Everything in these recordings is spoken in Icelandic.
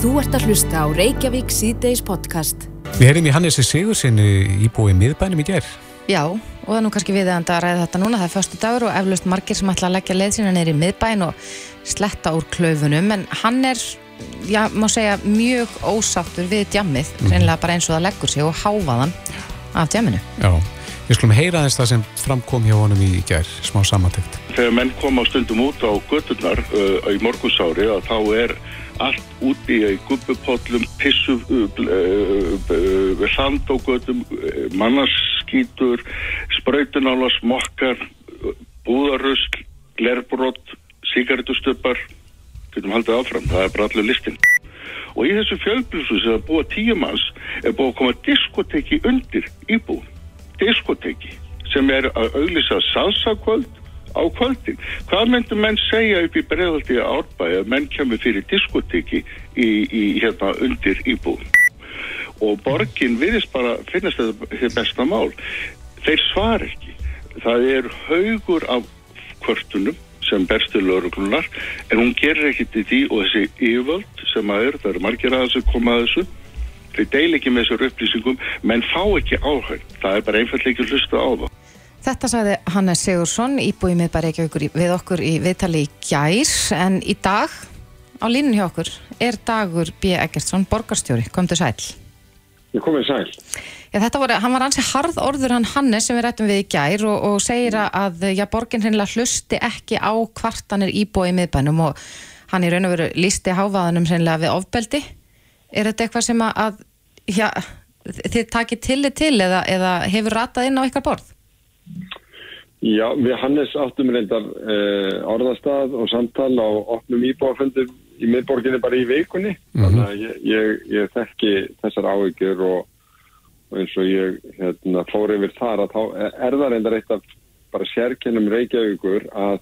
Þú ert að hlusta á Reykjavík síðdeis podcast. Við heyrim í Hannesi Sigursinni íbúið miðbænum í gerð. Já, og það er nú kannski viðeigandi að ræða þetta núna, það er förstu dagur og eflaust margir sem ætla að leggja leið sína neyri í miðbæn og sletta úr klöfunum, en hann er, já, má segja, mjög ósáttur við djammið, Mhm. reynilega bara eins og það leggur sig og háfaðan af djamminu. Já, við skulum heyra þess það sem framkom hjá honum í gerð, smá samantækt. Þegar menn koma stundum út á götturnar uh, að er allt úti í gubbupollum, pissu, uh, uh, uh, sand á göttum, uh, mannarskítur, sprautunála, smokkar, búðarusl, lerbrott, sigarettustöpar, getum haldið áfram, það er bara allir listin. Og í þessu fjölbjörnsu sem það búa tíu manns er búið að koma diskoteki undir íbú. Diskoteki sem er að auglýsa salsakvöld á kvöldin. Hvað myndum menn segja upp í bregðaldi árbæði að menn kemur fyrir diskoteki í, í hérna undir íbú? Og borgin viðist bara finnast þetta besta mál. Þeir svar ekki. Það er haugur af kvörtunum sem berstu lauruglunar en hún gerir ekki til því og þessi yfirvöld sem að er, það eru margir aðeins að koma að þessu þau deil ekki með þessar upplýsingum menn fá ekki áhæg það er bara einfallega ekki hlusta á það Þetta sagði Hannes Sigursson, íbúið miðbæri ekki við okkur í viðtali í gær, en í dag á línun hjá okkur er Dagur B. Eggertsson, borgarstjóri, komdu sæl. Ég komið sæl. Já, þetta hann var ansi harð orður hann Hannes sem við rættum við í gær og, og segir að já, borgin hreinlega hlusti ekki á kvartanir íbúið í miðbænum og hann í raun og veru lísti háfaðanum hreinlega við ofbeldi. Er þetta eitthvað sem að, já, þið takið tillit til eða, eða hefur ratað inn á ykkar borð? Já, við Hannes áttum reyndar uh, orðastað og samtal á opnum íbúaföndur í miðborginni bara í veikunni. Þannig að ég, ég, ég þekki þessar áhyggjur og, og eins og ég hérna, fór yfir þar að þá er það reyndar eitt af bara sérkennum Reykjavíkur að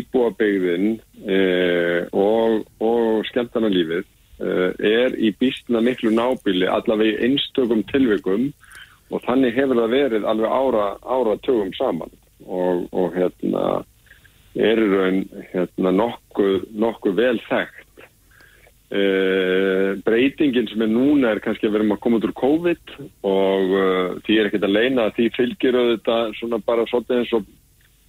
íbúabegðin uh, og, og skemmtarnalífið uh, er í býstna miklu nábili allavega í einstökum tilvikum og þannig hefur það verið alveg ára, ára tögum saman og, og hérna er í raun hérna, nokkuð, nokkuð vel þekkt. E, breytingin sem er núna er kannski að vera að koma út úr COVID og uh, því er ekkert að leina að því fylgir auðvitað svona bara svolítið eins og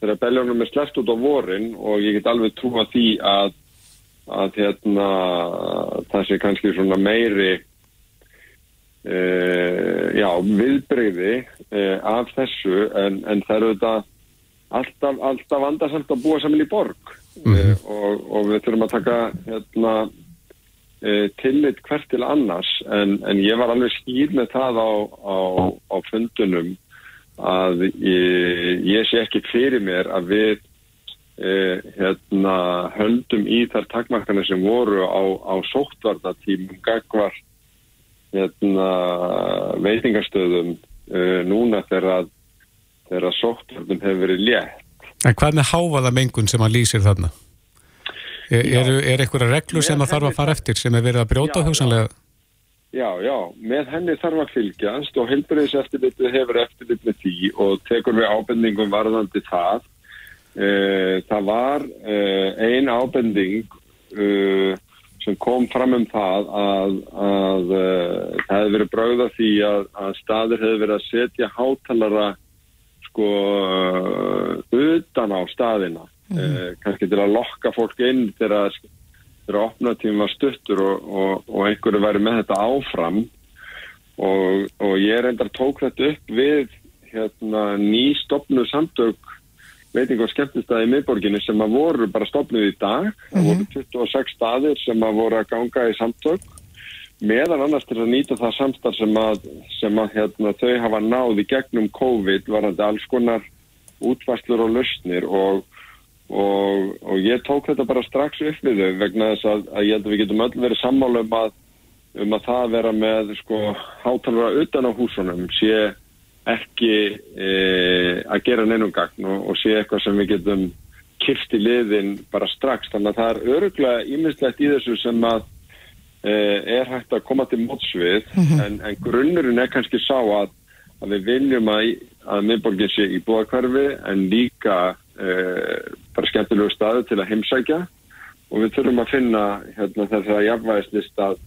þegar beljónum er sleppt út á vorin og ég get alveg trúa því að, að hérna, það sé kannski svona meiri Uh, já, viðbreyði uh, af þessu en, en það eru þetta alltaf, alltaf vandarsamt að búa saman í borg. Uh, og, og við þurfum að taka hérna, tillit hvert til annars en, en ég var alveg skýr með það á, á, á fundunum að ég, ég sé ekki fyrir mér að við hérna, höldum í þar takmarkana sem voru á, á sóttvartatímum gagvart hérna, veitingastöðum uh, núna þegar þegar sóttvörnum hefur verið létt. En hvað með háfaða mengun sem hann lýsir þarna? Er, Já. er, er eitthvað reglur sem það þarf að fara eftir sem er verið að brjóta hugsanlega? Já, já, með henni þarf að fylgjast og heilbriðis eftirlitið hefur eftirlit með því og tekur við ábendingum varðandi það. Uh, það var uh, ein ábending uh, sem kom fram um það að, að uh, það hefði verið brauða því að, að staður hefði verið að setja hátalara sko uh, utan á staðina uh, kannski til að lokka fólk inn þegar þegar opnatíma var stuttur og, og, og einhverju væri með þetta áfram. Og, og ég reyndar tók þetta upp við hérna, nýstopnu samtök veiting og skemmtistæði í miðborginni sem að voru bara stopnuð í dag. Það voru 26 staðir sem að voru að ganga í samtök meðan annars til að nýta það samstarf sem að, sem að hérna, þau hafa náð í gegnum COVID varandi alls konar útvarslur og lausnir og, og, og ég tók þetta bara strax upp við þau vegna þess að, að ég held að við getum öll verið sammála um að, um að það vera með sko hátalara utan á húsunum sé ekki e, að gera neinum gagn og, og sé eitthvað sem við getum kyrst í liðin bara strax. Þannig að það er öruglega ímislegt í þessu sem að e, er hægt að koma til mótsvið en, en grunnurinn er kannski sá að, að við viljum að, að miðborgin sé í búakvarfi en líka e, bara skemmtilegu staðu til að heimsækja. Og við þurfum að finna hérna, þess að jafnvægislist að,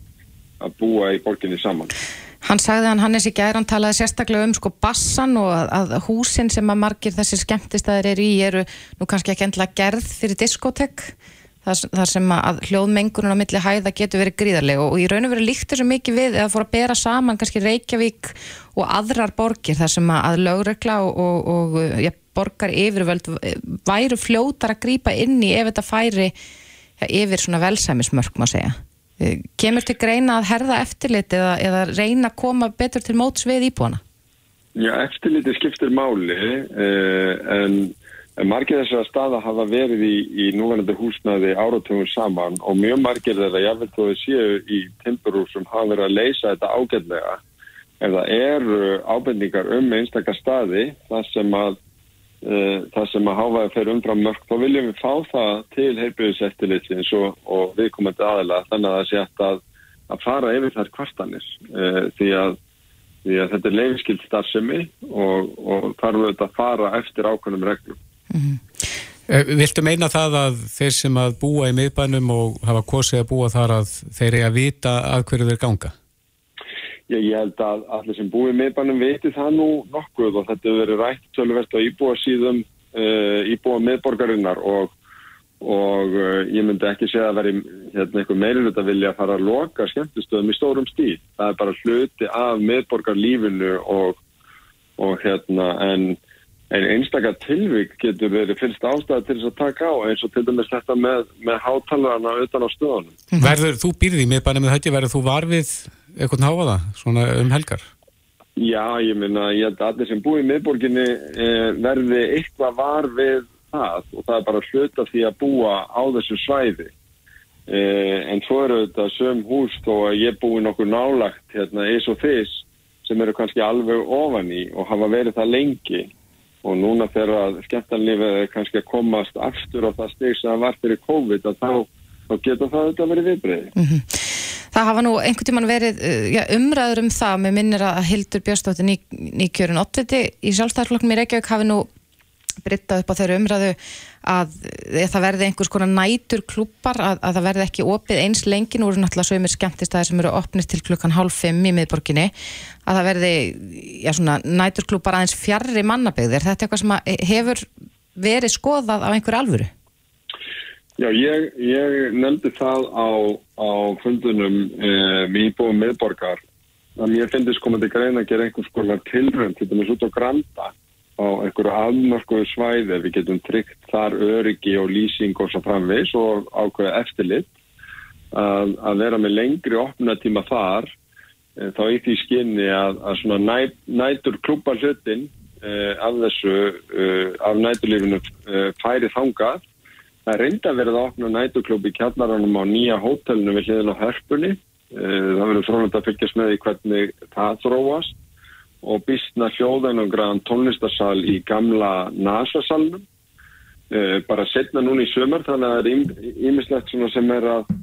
að búa í borginni saman. Hann sagði hann Hannes í gæri, hann talaði sérstaklega um sko bassan og að, að húsin sem að margir þessir skemmtistæðir eru í eru nú kannski ekki endla gerð fyrir diskotek þar, þar sem að hljóðmengunum á milli hæða getur verið gríðarlega og, í raun og veru líkt þessu mikið við eða fór að bera saman kannski Reykjavík og aðrar borgir þar sem að lögregla og, og, og ja, borgar yfirvöld væru fljótar að grýpa inn í ef þetta færi ja, yfir svona velsæmismörk má segja. Eh, kemur til greina að herða eftirlit eða, eða reyna að koma betur til móts við íbúana? Já, eftirliti skiptir máli eh, en, en margir þessar staða hafa verið í, í núverðandi húsnaði áratugum saman og mjög margir þeirra, veit þó að séu í timburúsum hafa verið að leysa þetta ágætlega ef það eru ábendingar um einstakar staði þar sem að það sem að háfaði fyrir umfram mörg, þá viljum við fá það til heilbyrðiseftilitsins og, og viðkomandi aðila þannig að það sé að, að fara yfir þær kvartanir uh, því, að, því að þetta er leifiskild starfsemi og, og þarf auðvitað að fara eftir ákveðnum reglum. Mm -hmm. Viltu meina það að þeir sem að búa í miðbænum og hafa kosið að búa þar að þeir eru að vita að hverju þeir ganga? Já, ég held að allir sem búið meðbænum veitir það nú nokkuð og þetta hefur verið rætt tölverst á íbúa síðum uh, eh, íbúa meðborgarinnar og, og uh, ég myndi ekki segja að veri hérna, eitthvað meirilut að vilja að fara að loka skemmtistöðum í stórum stíl. Það er bara hluti af meðborgarlífinu og, og hérna en, en einstakar tilvík getur verið fylgst ástæði til þess að taka á eins og til dæmis þetta með, með hátalarna utan á stöðunum. Verður þú býrðið meðbænum með þetta, verður þú varfið eitthvað háa það, svona um helgar? Já, ég minna, ég held að allir sem búið í miðborginni eh, verði eitthvað var við það og það er bara hluta því að búa á þessu svæði. Eh, en svo eru þetta söm hús þó að ég búi nokkur nálagt hérna eins og þess sem eru kannski alveg ofan í og hafa verið það lengi og núna þegar skemmtanlífið er kannski að komast aftur á það steg sem það var fyrir COVID að þá, þá getur það auðvitað verið viðbreið. Mm -hmm. Það hafa nú einhvern tíman verið uh, já, umræður um það með minnir að Hildur Björnstóttir ný, nýkjörun 8. í sjálfstæðarflokknum í Reykjavík hafi nú brittað upp á þeirra umræðu að það verði einhvers konar nætur klúpar, að, að það verði ekki opið eins lengi, nú eru náttúrulega sögumir skemmtistæðir sem eru opnist til klukkan hálf fimm í miðborginni, að það verði já, svona, nætur klúpar aðeins fjarrri mannabegðir. Þetta er eitthvað sem hefur verið skoðað á einhverju alvöru? Já, ég, ég nefndi það á, á fundunum eh, með íbúum meðborgar að mér finnst komandi grein að gera einhvers konar tilrönd, til dæmis út á Granda á einhverju afmörkuðu svæði við getum tryggt þar öryggi og lýsing og svo framvegs og ákveða eftirlit. Að, að vera með lengri opnatíma þar e, þá í því skinni að, að svona næ, nætur klúpa hlutin e, af þessu e, af næturlífinu færi þangað Það reynda verið að opna nætuklub í kjallaranum á nýja hótelinu við hliðin á hörpunni. Eh, það verður frónund að fylgjast með í hvernig það þróast og býstna hljóðan og græðan tónlistarsal í gamla NASA-salnum. Eh, bara setna núna í sömur þannig að það er ímislegt sem er að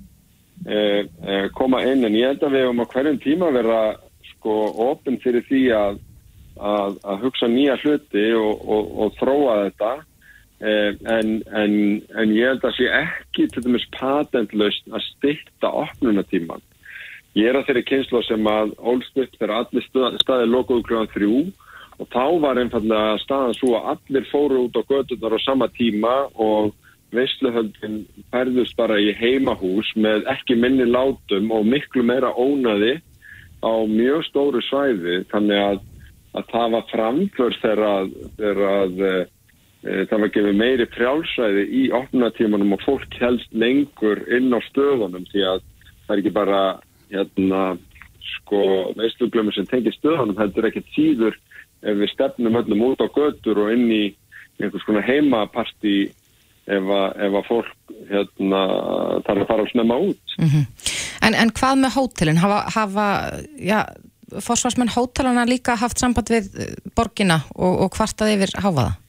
eh, koma inn en ég held að við um á hverjum tíma vera sko ofinn fyrir því að, að, að hugsa nýja hluti og, og, og þróa þetta en, en, en ég held að sé ekki til dæmis patentlaust að styrta opnunatíman. Ég er að þeirri kynslu sem að ólstupp þegar allir staðið lokuðu kl. 3 og þá var einfallega staðan svo að allir fóru út á gödunar á sama tíma og veistluhöldin færðust bara í heimahús með ekki minni látum og miklu meira ónaði á mjög stóru svæði þannig að, að það var framför þegar að Eh, það var gefið meiri frjálsæði í opnatímanum og fólk helst lengur inn á stöðunum því að það er ekki bara hérna sko veistluglömi sem tengir stöðunum heldur ekkert síður ef við stefnum öllum út á götur og inn í einhvers konar heimaparti ef að, ef að fólk hérna þarf að fara að snemma út mm -hmm. en, en hvað með hótelin? Hafa, hafa já, fórsvarsmenn hótelana líka haft samband við borgina og, og hvartað yfir háfaða?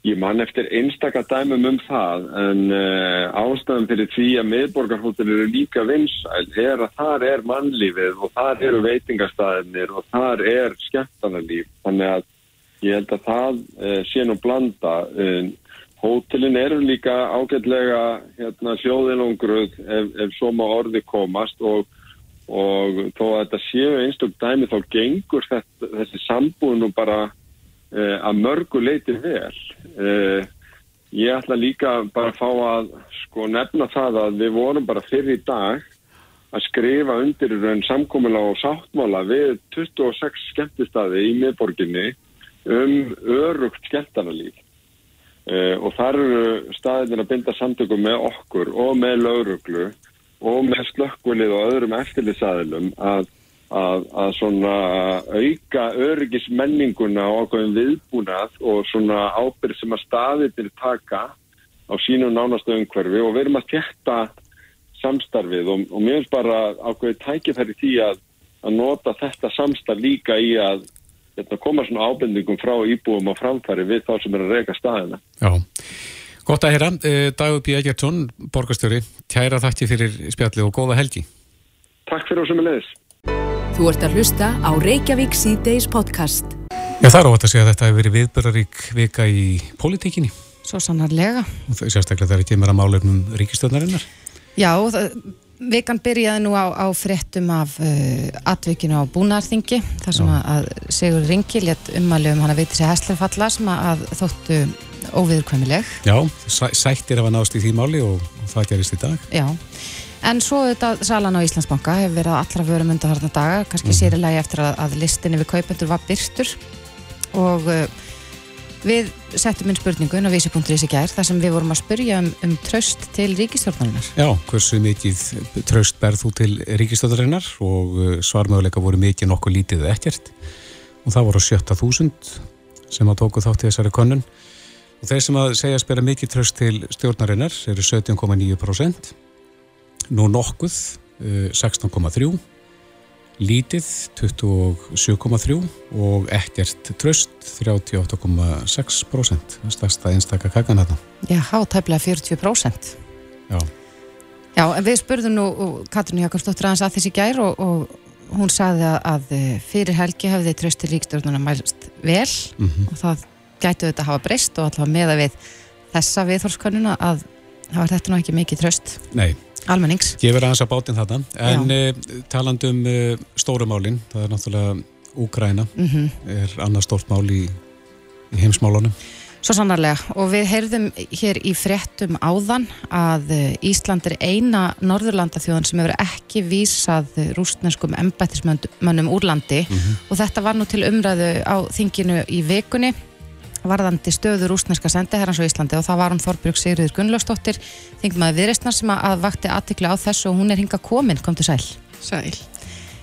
Ég man eftir einstakar dæmum um það en uh, ástæðan fyrir því að miðborgarhóttir eru líka vinsæl er að þar er mannlífið og þar eru veitingastæðinir og þar er skemmtanarlíf. Þannig að ég held að það uh, sé nú blanda. Uh, hótelin eru líka ágætlega hérna, hljóðinongruð ef, ef svo má orði komast og, og þó að þetta séu einstök dæmi þá gengur þetta, þessi sambúinu bara að mörgu leiti vel. Eh, ég ætla líka bara að fá að sko, nefna það að við vorum bara fyrir í dag að skrifa undir raun samkómula og sáttmála við 26 skemmtistadi í miðborginni um örugt skemmtarnalíf. Uh, og þar eru staðin að binda samtökum með okkur og með lauruglu og með slökkvilið og öðrum eftirlisaðilum að, að, að svona auka öryggismenninguna og ákveðin viðbúnað og svona ábyrg sem að staðir taka á sínum nánastu umhverfi og við erum að tjekta samstarfið og, og mér finnst bara ákveðið tækifæri því að, að nota þetta samstarf líka í að hérna, koma svona ábendingum frá íbúum og framfæri við þá sem er að reyka staðina. Já, gott að heyra. Eh, Dagur B. Egertsson, borgastjóri, kæra þakki fyrir spjalli og góða helgi. Takk fyrir ásum með leðis. Þú ert að hlusta á Reykjavík C-Days podcast. Já, það er óvægt að segja að þetta hefur verið viðbörarík vika í pólitíkinni. Svo sannarlega. Og það er sérstaklega þegar það kemur að málefnum ríkistöðnarinnar. Já, það Vikan byrjaði nú á, á fréttum af uh, atvikinu á búnarþingi þar sem Já. að Sigur Ringi létt umælu um hann að viti sér hæsleifalla sem að þóttu óviðurkvæmileg. Já, sæ, sættir af að nást í því máli og, og það gerist í dag. Já, en svo þetta salan á Íslandsbanka hefur verið allra vörum undan þarna daga, kannski mm. sérilegi eftir að, að listinni við kaupendur var byrstur og uh, Við settum inn spurningun á vísi.is í gær þar sem við vorum að spurja um, um tröst til ríkistjórnarinnar. Já, hversu mikið tröst berð þú til ríkistjórnarinnar og uh, svarmöguleika voru mikið nokkuð lítið ekkert. Og það voru 70.000 sem að tóku þátt í þessari konun og þeir sem að segja að spera mikið tröst til stjórnarinnar eru 17,9% nú nokkuð 16,3% uh, lítið 27,3 og ekkert tröst 38,6% stærsta einstakka kakan þetta Já, hátæflega 40% Já. Já, en við spurðum nú Katrín Jakobsdóttir aðeins að þessi gær og, og hún sagði að fyrir helgi hefði trösti ríkstjórnuna mælst vel mm -hmm. og það gætu þetta að hafa breyst og alltaf meða við þessa viðhórskonuna að það var þetta nú ekki mikið tröst Nei almennings. Gefur aðeins að bátinn þetta, en uh, talandum uh, eh, stórumálinn, það er náttúrulega Úgræna, mm -hmm. er annað stórt mál í, í heimsmálunum. Svo sannarlega og við heyrðum hér í frettum áðan að eh, Ísland er eina norðurlandaþjóðan sem hefur ekki vísað rústnenskum embættismönnum úr landi mm -hmm. og þetta var nú til umræðu á þinginu í vekunni varðandi stöður úsneska sendiherrans á Íslandi og það var hún Þorbjörg Sigriður Gunnlaustóttir þingum að viðreistnar sem að vakti aðtikla á þessu og hún er hinga komin, kom til sæl Sæl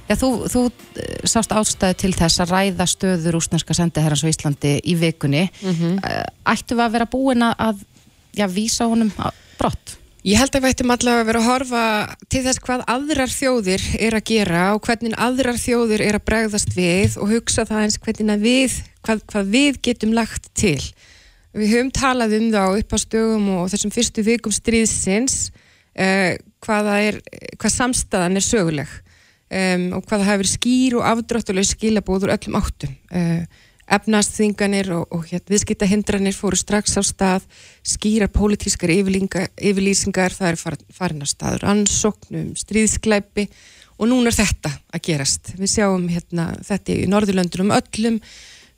Já, þú, þú eh, sást ástæðu til þess að ræða stöður úsneska sendiherrans á Íslandi í vikunni mm -hmm. Ættu að vera búin að já, vísa honum brott? Ég held að við ættum allavega að vera að horfa til þess hvað aðrar þjóðir er að gera og hvernig aðrar þjóðir er að bregðast við og hugsa það eins hvernig við, hvað, hvað við getum lagt til. Við höfum talað um það á stögum og þessum fyrstu vikum stríðsins uh, er, hvað samstæðan er söguleg um, og hvað það hefur skýr og afdráttuleg skilabóður öllum áttum. Uh, efnastþinganir og, og hérna, viðskipta hindranir fóru strax á stað skýra pólitískar yfirlýsingar það er farin, farin að staður ansóknum, stríðskleipi og núna er þetta að gerast við sjáum hérna, þetta í Norðurlöndunum öllum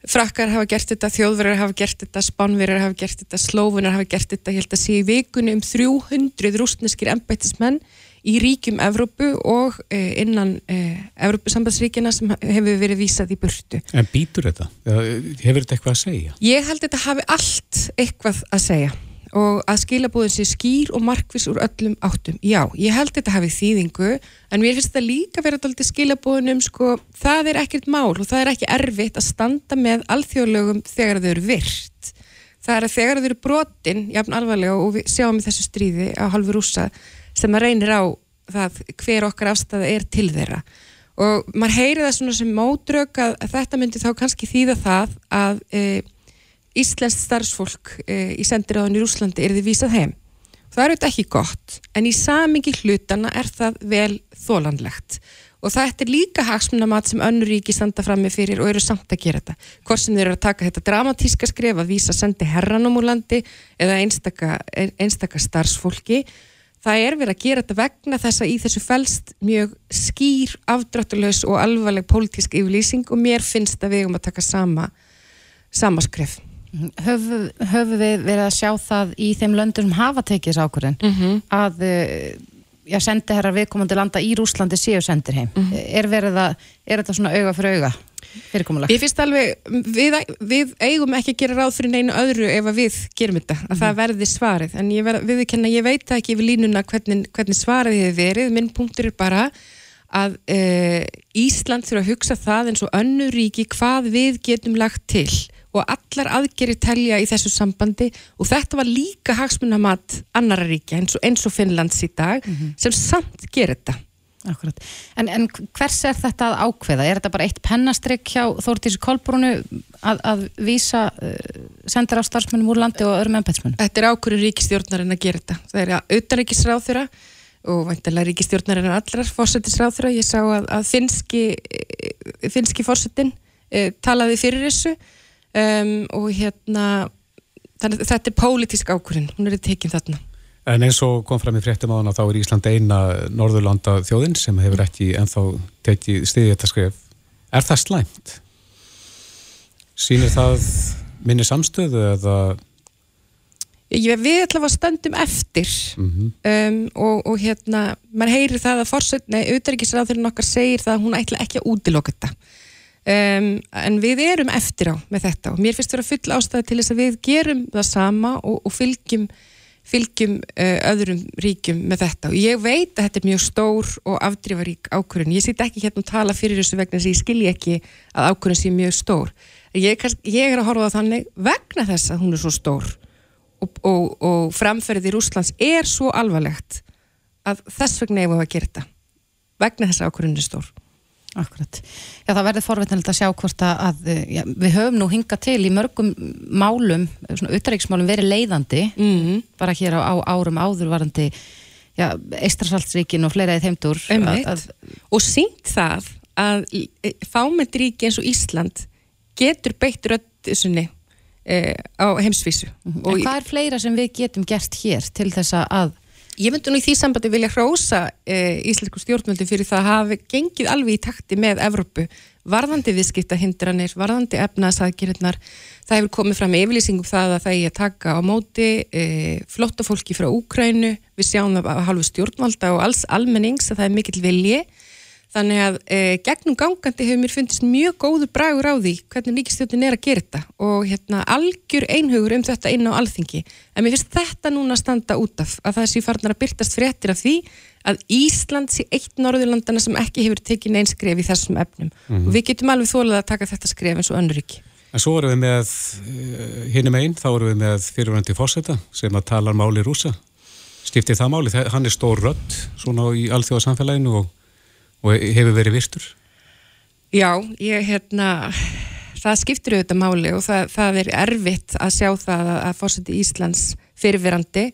frakkar hafa gert þetta, þjóðverðar hafa gert þetta spánverðar hafa gert þetta, slófunar hafa gert þetta ég held að sé í vikunni um 300 rústneskir embættismenn í ríkjum Evrópu og eh, innan eh, Evrópusambandsríkjana sem hefur verið vísað í burtu. En býtur þetta? Hefur þetta eitthvað að segja? Ég held að þetta hafi allt eitthvað að segja og að skilabúðin sé skýr og markvis úr öllum áttum. Já, ég held að þetta hafi þýðingu en mér finnst þetta líka verið alltaf skilabúðinum sko, það er ekkert mál og það er ekki erfitt að standa með alþjóðlögum þegar þau eru virt. Það er að þegar þau eru brotin, jafn alvarlega og við sjáum í þessu stríði á halvu rúsa sem að reynir á það hver okkar afstæða er til þeirra og maður heyri það svona sem mótrök að, að þetta myndi þá kannski þýða það að e, Íslensk starfsfólk e, í sendiráðan í Rúslandi er því vísað heim. Það er auðvitað ekki gott en í samingi hlutana er það vel þólandlegt og þetta er líka hagsmunamat sem önnur ríki standa fram með fyrir og eru samt að gera þetta. Hvort sem þeir eru að taka þetta dramatíska skref að vísa sendi herranum úr landi eða einstaka, einstaka starfsfólki það er verið að gera þetta vegna þess að í þessu fælst mjög skýr afdráttulegs og alvarleg pólitísk yfirlýsing og mér finnst að við um að taka sama, sama skref Höfu, höfu við verið að sjá það í þeim löndur sem hafa tekið þessu ákvörðin mm -hmm. að eh, já, sendi herrar viðkomandi landa í Rúslandi séu sendir heim. Mm -hmm. Er verið að, er þetta svona auga fyrir auga fyrirkomulega? Ég finnst alveg, við, við eigum ekki að gera ráð fyrir neinu öðru ef við gerum þetta, að mm -hmm. það verði svarið. En ég, ver, viðkenna, ég veit ekki yfir línuna hvernig, hvernig svarið hefur verið. Minn punktur er bara að e, Ísland þurfa að hugsa það eins og önnu ríki hvað við getum lagt til og allar aðgeri telja í þessu sambandi og þetta var líka hagsmunamat annara ríkja eins og, eins og Finnlands í dag mm -hmm. sem samt gerir þetta. En, en hvers er þetta að ákveða? Er þetta bara eitt pennastrygg hjá Þórtísi Kolbrúnu að, að vísa uh, sendir á starfsmennum úr landi og öðrum ennbætsmennum? Þetta er ákveður ríkistjórnarinn að gera þetta. Það er að auðanríkisráð þeirra og vantilega ríkistjórnarinn allar fórsetisráð þeirra. Ég sá að, að finski, finski fórsetin eh, talaði fyrir þessu um, og hérna þannig, þetta er pólitísk ákvörðin hún er tekinn þarna. En eins og kom fram í fréttum á hana þá er Ísland eina norðurlanda þjóðin sem hefur ekki enþá tekið stiðið þetta skref Er það slæmt? Sýnir það minni samstöðu eða? Ég, við ætlum að stöndum eftir. Mm -hmm. um, og, og hérna mann heyrir það að fórsett, nei, auðvitaðrikiðsraðurinn okkar segir það að hún ætla ekki að útiloka þetta Um, en við erum eftir á með þetta og mér finnst það að fulla ástæði til þess að við gerum það sama og, og fylgjum, fylgjum uh, öðrum ríkjum með þetta. Og ég veit að þetta er mjög stór og afdrifarík ákvörðun, ég sýt ekki hérna að tala fyrir þessu vegna þess að ég skilji ekki að ákvörðun sé mjög stór. Ég, ég er að horfa þannig vegna þess að hún er svo stór og, og, og framferðið í Rúslands er svo alvarlegt að þess vegna ég var að gera þetta. Vegna þess að ákvörðun er stór Akkurat. Já, það verður forveitinlega að sjá hvort að já, við höfum nú hingað til í mörgum málum, svona utræksmálum verið leiðandi, mm -hmm. bara hér á, á árum áðurvarandi Eistrasaltsríkin og fleira í þeimdur og sínt það að fámyndríki eins og Ísland getur beitt röttisunni eh, á heimsvísu. Mm -hmm. En hvað er fleira sem við getum gert hér til þess að Ég myndi nú í því sambandi vilja hrósa e, íslensku stjórnmöldu fyrir það að hafa gengið alveg í takti með Evrópu, varðandi viðskipta hindranir, varðandi efnaðsæðgirinnar. Það hefur komið fram yfirlýsingum það að það er að taka á móti e, flotta fólki frá Úkrænu, við sjáum það á halvu stjórnmálda og alls almennings að það er mikill vilji Þannig að e, gegnum gangandi hefur mér fundist mjög góður bragur á því hvernig ríkistjótin er að gera þetta og hérna algjör einhugur um þetta inn á alþingi. En mér finnst þetta núna að standa út af að það sé farnar að byrtast fréttir af því að Ísland sé eitt norðurlandana sem ekki hefur tekið neins skref í þessum efnum. Mm -hmm. Og við getum alveg þólað að taka þetta skref eins og önnur ekki. En svo erum við með uh, hinnum einn, þá erum við með fyrirvændi fórseta sem að tala máli rúsa. Stiftir það máli, hann er stór rött svona í alþjóðasamfélaginu og og hefur verið virtur? Já, ég hérna það skiptir auðvitað máli og það, það er erfitt að sjá það að, að fórseti Íslands fyrirverandi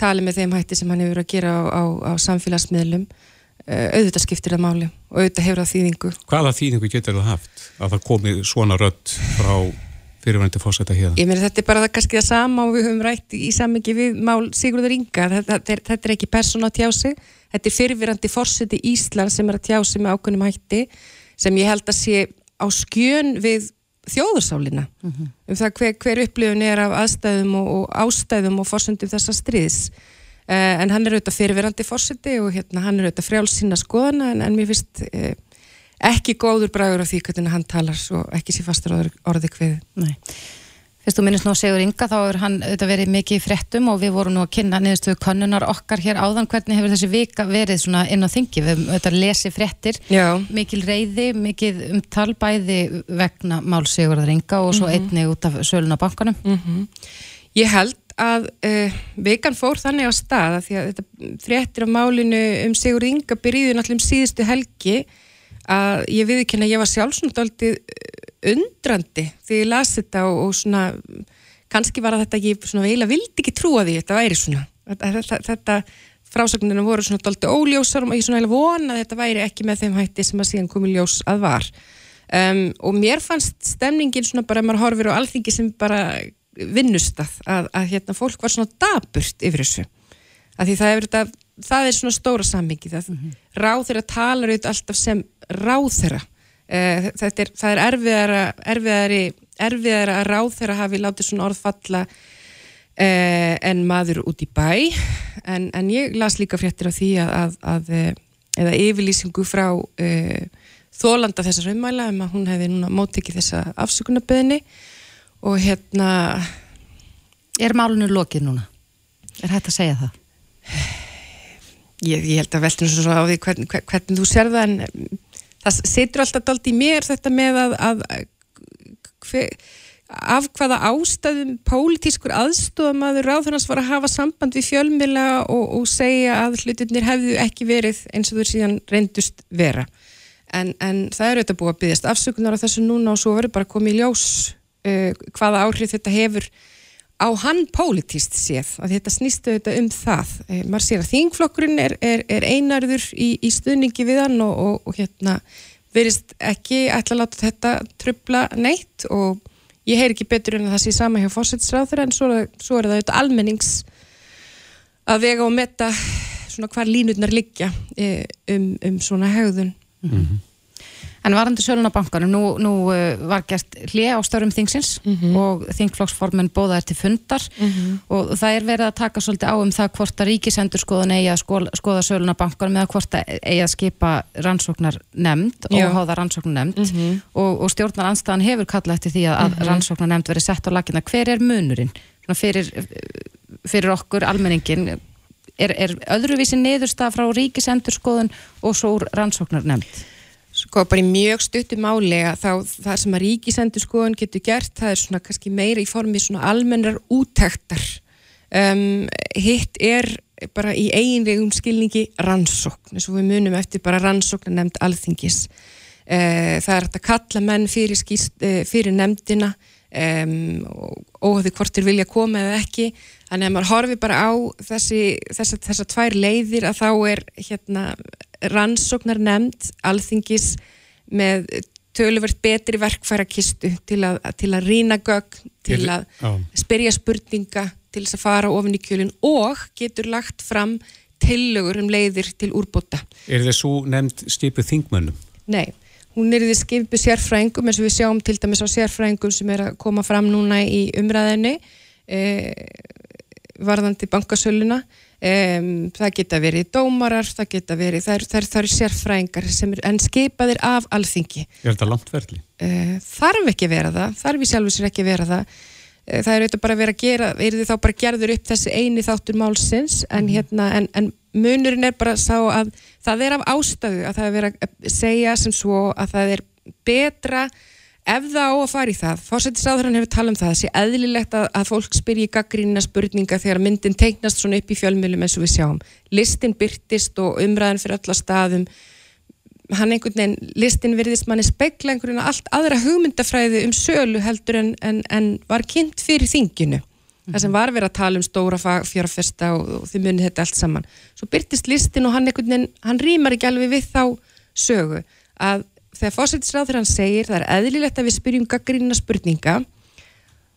tali með þeim hætti sem hann hefur að gera á, á, á samfélagsmiðlum uh, auðvitað skiptir það máli og auðvitað hefur það þýðingu. Hvaða þýðingu getur það haft að það komi svona rött frá fyrirverandi fórseta hérna? Ég meina þetta er bara það kannski það sama og við höfum rætt í samingi við mál Sigurður Inga, þetta, þetta, er, þetta er ekki persóna á tjási þetta er fyrirvirandi fórseti Ísland sem er að tjá sig með ákveðnum hætti sem ég held að sé á skjön við þjóðursálinna mm -hmm. um það hver, hver upplifun er af aðstæðum og, og ástæðum og fórsendum þessa stríðs uh, en hann er auðvitað fyrirvirandi fórseti og hérna, hann er auðvitað frjálsina skoðana en, en mér finnst uh, ekki góður bragur af því hvernig hann talar og ekki sé fastur orði hverði Nei. Fyrst þú minnist nú Sigur Inga, þá er hann auðvitað verið mikið í frettum og við vorum nú að kynna niðurstöðu konnunar okkar hér áðan. Hvernig hefur þessi vika verið svona inn á þingi? Við höfum auðvitað lesið frettir, Já. mikil reyði mikil umtal bæði vegna mál Sigurðar Inga og svo mm -hmm. einni út af söluna bankanum. Mm -hmm. Ég held að uh, vikan fór þannig á stað að því að þetta frettir af málinu um Sigur Inga byrjuði náttúrulega um síðustu helgi að ég viðkynna, ég var sjálfsnúttaldið undrandi þegar ég las þetta og, og svona kannski var þetta ekki svona eiginlega vildi ekki trúa því þetta væri svona. Þetta, þetta frásagninu voru svona doldi óljósar og ég svona eiginlega vona að þetta væri ekki með þeim hætti sem að síðan komi ljós að var. Um, og mér fannst stemningin svona bara ef maður horfir á alþingi sem bara vinnustað að, að hérna fólk var svona daburt yfir þessu. Að því það er, þetta, það er svona stóra sammingi það mm -hmm. ráð þeirra talar auðvitað alltaf sem ráð þeirra uh, er, það er erfiðara erfiðari, erfiðara að ráð þeirra hafi látið svona orð falla uh, en maður út í bæ en, en ég las líka fréttir af því að, að, að eh, eða yfirlýsingu frá þólanda þessar raunmæla um að hún hefði núna móttekið þessa afsökunarbeðinni og hérna Er málunum lokið núna? Er hægt að segja það? Ég, ég held að veltum svo á því hvern, hvern, hvernig þú sér það en það setur alltaf dalt í mér þetta með að, að hver, af hvaða ástæðum pólitískur aðstofamaður ráðhörnans var að hafa samband við fjölmila og, og segja að hlutinir hefðu ekki verið eins og þau síðan reyndust vera. En, en það eru þetta búið að byggjast afsökunar á þessu núna og svo verður bara komið í ljós uh, hvaða áhrif þetta hefur á hann pólitíst séð? Að þetta snýstu þetta um það. E, maður sér að þingflokkurinn er, er, er einarður í, í stuðningi við hann og, og, og hérna verist ekki ætla að láta þetta trubla neitt og ég heyr ekki betur en að það sé sama hjá fórsættisráður en svo, svo er það auðvitað almennings að vega og metta svona hvar línutnar liggja e, um, um svona hegðun. Mm -hmm. En varandi sölunabankanum, nú, nú uh, var gert hlið á störum þingsins mm -hmm. og þingflokksformen bóða er til fundar mm -hmm. og það er verið að taka svolítið á um það hvort að ríkisendur skoðun eigi að skoða, skoða sölunabankanum eða hvort að eigi að skipa rannsóknar nefnd og háða rannsóknar nefnd mm -hmm. og, og stjórnar anstæðan hefur kallað eftir því að, mhm. rannsóknar nefnd verið sett á lakina. Hver er munurinn fyrir, fyrir okkur almenningin? Er, er öðruvísi niðurstað frá ríkisendur skoðun og svo rannsóknar nefnd? Sko bara í mjög stuttu máli að þá það sem að ríkisendur skoðun getur gert það er svona kannski meira í formi svona almennar útæktar um, hitt er bara í eiginlegum skilningi rannsókn eins og við munum eftir bara rannsókn nefnd alþingis. Uh, það er að kalla menn fyrir, skýst, uh, fyrir nefndina um, og óhafði hvort þér vilja koma eða ekki. Þannig að maður horfi bara á þessi, þessa, þessa tvær leiðir að þá er hérna rannsóknar nefnd alþingis með töluvert betri verkfærakistu til að, til að rína gögn, til að spyrja spurninga, til þess að fara ofin í kjölinn og getur lagt fram tillögur um leiðir til úrbóta. Er svo nefnd skipuð þingmönnum? Nei, hún er því skipuð sérfræðingum eins og við sjáum til dæmis á sérfræðingum sem er að koma fram núna í umræðinu eh, varðandi bankasöluna Um, það geta verið dómarar, það geta verið, það eru er, er sérfræðingar sem er enn skipaðir af alþingi. Er þetta langt verðli? Uh, þarf ekki vera það, þarf í sjálfur sér ekki vera það. Uh, það er auðvitað bara að vera að gera, er þið þá bara gerður upp þessi eini þáttur málsins en, mhm. hérna, en, en munurinn er bara sá að það er af ástöðu að það er verið að segja sem svo að það er betra ef það á að fara í það, fórsættisáðurinn hefur talað um það, þessi eðlilegt að, að fólk spyrji gaggrínina spurninga þegar myndin teiknast svona upp í fjölmjölum eins og við sjáum. Listin byrtist og umræðin fyrir alla staðum. Hann einhvern veginn, listin virðist manni spekla einhvern veginn allt aðra hugmyndafræði um sölu heldur en, en, en var kynnt fyrir þinginu. Það sem var verið að tala um stóra fjárfesta og, og þið munið þetta allt saman. Svo byrtist listin og hann einhvern veginn hann rýmar ekki alveg við þá sögu að þegar fósættisráður hann segir það er eðlilegt að við spyrjum gaggrínina spurninga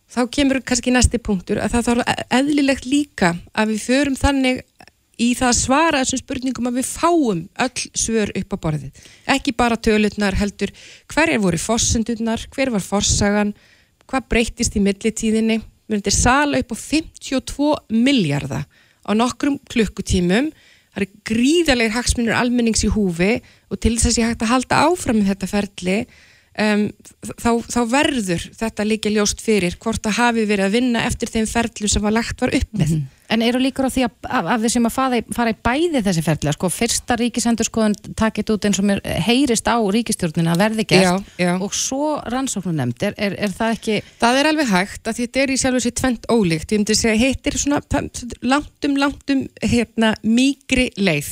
þá kemur kannski næsti punktur að það þarf eðlilegt líka að við förum þannig í það að svara þessum spurningum að við fáum öll svör upp á borðið. Ekki bara tölutnar heldur hver er voru fósendurnar, hver var fórsagan hvað breytist í millitíðinni. Við erum til sala upp á 52 miljardar á nokkrum klukkutímum. Það er gríðarlegar hagsmunir almennings í húfi og til þess að ég hægt að halda áfram með þetta ferli um, þá, þá verður þetta líka ljóst fyrir hvort að hafi verið að vinna eftir þeim ferli sem var lagt var upp með. Mm -hmm. En eru líkur á því að, að, að þessum að fara, fara í bæði þessi ferli, sko, fyrsta ríkisendur skoðun takit út eins og mér heyrist á ríkistjórnina að verði gert já, já. og svo rannsóknu nefnd, er, er, er það ekki... Það er alveg hægt að þetta er í sjálf sér tvent ólíkt, ég myndi segja, heitir svona langtum, langtum, hérna, mýgri leið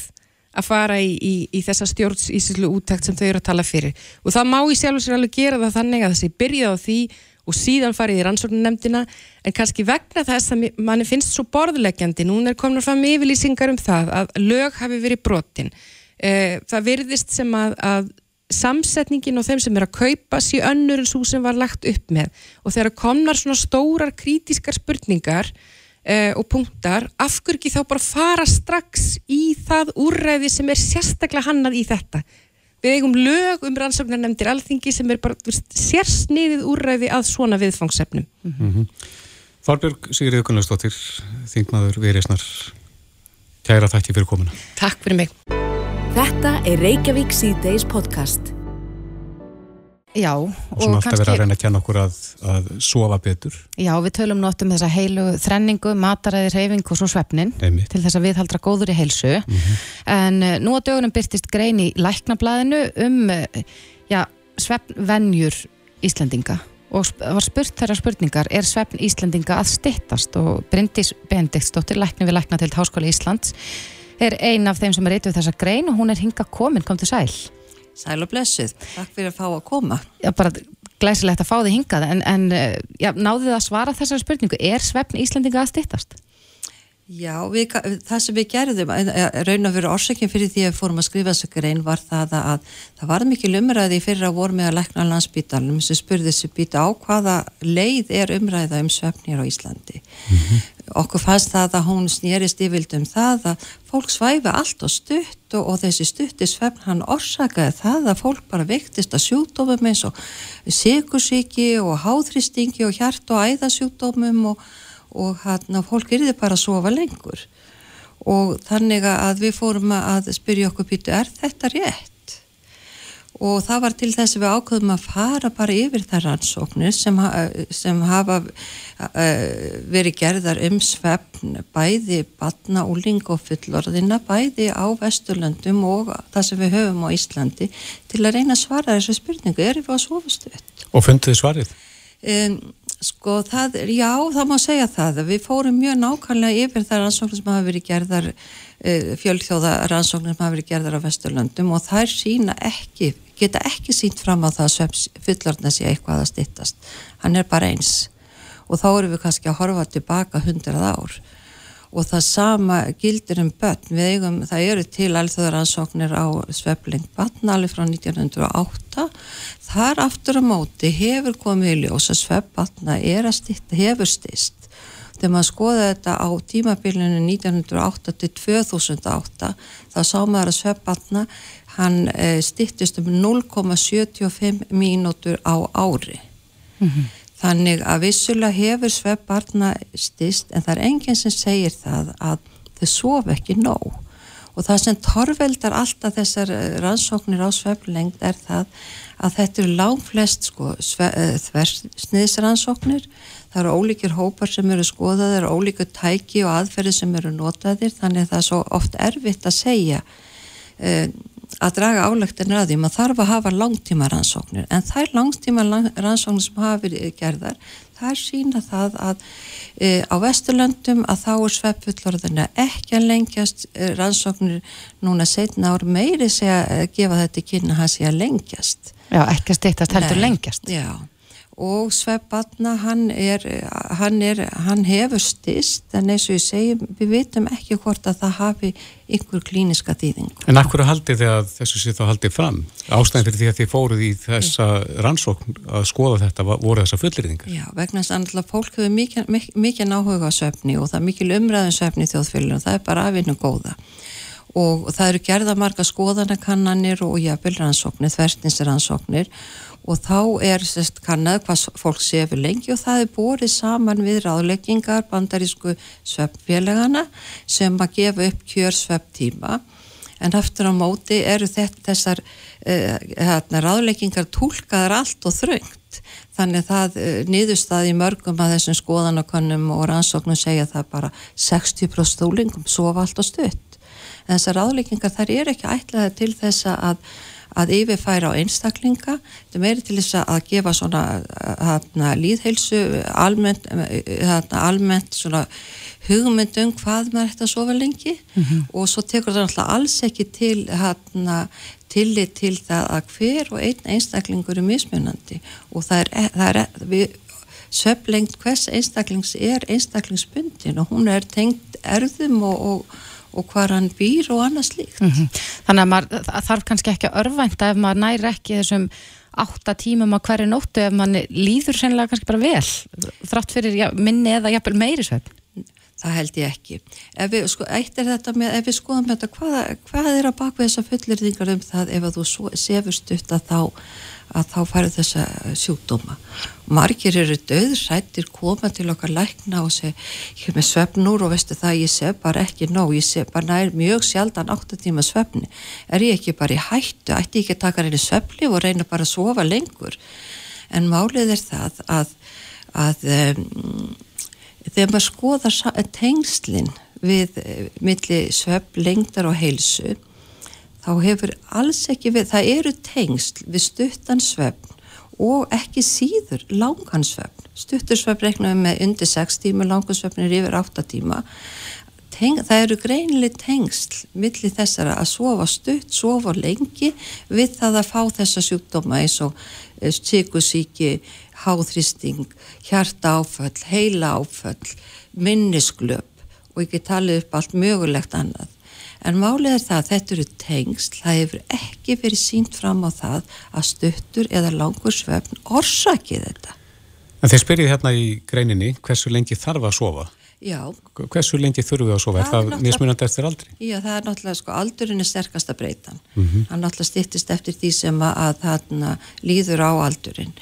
að fara í, í, í þessa stjórnsíslu úttækt sem þau eru að tala fyrir. Og það má í sjálf og sér alveg gera það þannig að þessi byrjað á því og síðan farið í rannsóknunemdina en kannski vegna þess að manni finnst svo borðleggjandi, núna er komin fram yfirlýsingar um það að lög hafi verið brotin. Eh, það virðist sem að, að samsetningin og þeim sem er að kaupa síðan önnur en svo sem var lagt upp með. Og þegar komnar svona stórar krítiskar spurningar eh, og punktar, afhverjum ekki þá bara fara strax í það úrræði sem er sérstaklega hannað í þetta? Við eigum lög um rannsóknar nefndir alþingi sem er bara sérsniðið úrræði að svona viðfangsefnum. Mm -hmm. Þorbjörg Sigriður Gunnlaustóttir Þingmaður Viðreysnar Kæra þakki fyrir komuna. Takk fyrir mig. Þetta er Reykjavík C-Days podcast Já, og, svona alltaf verið að reyna að kenna okkur að, að sofa betur. Já, við tölum nátt um þessa heilu þrenningu, mataræði, reyfing og svo svefnin Einmitt. til þess að við haldra góður í heilsu mm -hmm. en uh, nú á dögunum byrtist grein í læknablaðinu um uh, já, svefnvenjur Íslandinga og var spurt þeirra spurningar er svefn Íslandinga að stittast og Bryndís Bendiktsdóttir, lækni við lækna til Háskóli Íslands er ein af þeim sem er eitthvað þessa grein og hún er hinga komin, kom til sæl Sæl og blessuð, takk fyrir að fá að koma. Já, bara glæsilegt að fá þið hingað, en, en eh, já, náðu þið að svara þessari spurningu, er svefn Íslandinga að stýttast? Já, við, það sem við gerðum, raun og fyrir orsakinn fyrir því að við fórum að skrifa þessu grein var það að það var mikil umræði fyrir að voru með að lækna landsbítalum sem spurði þessu býta á hvaða leið er umræða um svefnir á Íslandi. Mm -hmm okkur fannst það að hún snýrist yfirld um það að fólk svæfi allt og stutt og, og þessi stuttisvefn hann orsakaði það að fólk bara vektist að sjúkdómum eins og sikursíki og háþristingi og hjart og æðasjúkdómum og, og hann að fólk yrði bara að sofa lengur og þannig að við fórum að spyrja okkur býtu er þetta rétt? Og það var til þess að við ákveðum að fara bara yfir þær rannsóknir sem, sem hafa uh, verið gerðar um svefn bæði batna, úling og fullorðina bæði á Vesturlöndum og það sem við höfum á Íslandi til að reyna að svara þessu spurningu. Er við að sofa stutt? Og fundið þið svarið? Um, sko það, já það má segja það. Við fórum mjög nákvæmlega yfir þær rannsóknir sem hafa verið gerðar uh, fjölþjóða rannsóknir sem hafa verið gerðar á Vesturlöndum og þær sína ekki geta ekki sínt fram á það að fullorðna sé eitthvað að stittast hann er bara eins. Og þá eru við kannski að horfa tilbaka hundrað ár. Og það sama gildir um börn. Við eigum, það eru til alþjóðaransóknir á svefling batnali frá 1908 þar aftur á móti hefur komið í ljós að svefbatna er að stitta, hefur stist þegar maður skoða þetta á tímabilinu 1908 til 2008 þá sá maður að svefbatna hann eh, stittist um 0,75 mínútur á ári. Mm -hmm. Þannig að vissulega hefur svefbarna stist en það er enginn sem segir það að þau sof ekki nóg. Og það sem torveldar alltaf þessar eh, rannsóknir á sveflengt er það að þetta eru lágflest sko, eh, þversniðsrannsóknir. Það eru ólíkir hópar sem eru skoðaðir, ólíkur tæki og aðferði sem eru notaðir þannig að það er svo oft erfitt að segja að draga álöktinir að því maður þarf að hafa langtíma rannsóknir en þær langtíma rannsóknir sem hafa verið gerðar þær sína það að e, á Vesturlöndum að þá er sveppfullorðina ekki að lengjast e, rannsóknir núna setna ár meiri segja að gefa þetta kynna hans í að lengjast. Já, ekki að steytast heldur lengjast. Já og hann er, hann er hann hefur stist en eins og ég segi við veitum ekki hvort að það hafi ykkur klíniska þýðing En akkur haldið þið að þessu sé þá haldið fram? Ástæðin fyrir því að þið fóruð í þessa rannsókn að skoða þetta voru þessa fullriðingar Já, vegna þess að fólk hefur mikið, mikið náhuga á söfni og það er mikið umræðum söfni þjóðfélagum, það er bara afinu góða. Og það eru gerða marga skoðanakannanir og jafnvel rannsóknir, þvertinsrannsóknir og þá er sérst kannad hvað fólk sefur lengi og það er borið saman við ráðleggingar bandarísku sveppfélagana sem að gefa upp kjör svepptíma en aftur á móti eru þetta þessar uh, hérna, ráðleggingar tólkaðar allt og þröngt. Þannig að það uh, niðurstaði mörgum að þessum skoðanakönnum og rannsóknum segja það bara 60% stólingum sofa allt og stutt. En þessar ráðleggingar þær eru ekki ætlaði til þess að að yfirfæra á einstaklinga. Þetta meiri til þess að gefa svona hana, líðheilsu almennt, hana, almennt svona hugmyndum hvað maður ætti að sofa lengi. Mm -hmm. og svo tekur það náttúrulega alls ekki til hana, tillit til það að hver og einn einstaklingur er mismunandi. Og það er, það er við söflengt hvers einstaklings er einstaklingsbundin og hún er tengt erðum og, og, og hvar hann býr og annað slíkt. Mm -hmm. Þannig að maður þarf kannski ekki að örvænta ef maður næri ekki þessum átta tímum á hverju nóttu ef mann líður sennilega kannski bara vel þrátt fyrir ja, minni eða jafnvel meiri svefn. Það held ég ekki. Ef við, sko, eitt er þetta með, ef við skoðum þetta, hvað, hvað er að baka þessa fullirðingar um það ef að þú sefur stutt að þá að þá fara þessa sjúkdóma. Margir eru döðrættir koma til okkar lækna og segja ég er með svefnur og veistu það ég sef bara ekki nóg, ég sef bara nær mjög sjaldan 8 tíma svefni. Er ég ekki bara í hættu, ætti ég ekki að taka reyni svefli og reyna bara að sofa lengur. En málið er það að, að um, þegar maður skoðar tengslinn við eh, milli svefn, lengdar og heilsu þá hefur alls ekki við, það eru tengsl við stuttansvefn og ekki síður langansvefn. Stuttursvefn reknaðum með undir 6 tíma, langansvefn er yfir 8 tíma. Teng, það eru greinileg tengsl millir þessara að sofa stutt, sofa lengi við það að fá þessa sjúkdóma eins og sykusíki, háþristing, hjarta áföll, heila áföll, minnisglöp og ekki talið upp allt mögulegt annað. En málið er það að þetta eru tengsl, það hefur ekki verið sínt fram á það að stuttur eða langur svefn orsakið þetta. En þeir spyrjið hérna í greininni hversu lengi þarf að sofa? Já. Hversu lengi þurfum við að sofa? Það er það mismunandi eftir aldri? Já, það er náttúrulega, sko, aldurinn er sterkast að breyta. Mm -hmm. Það náttúrulega stýttist eftir því sem að þarna líður á aldurinn.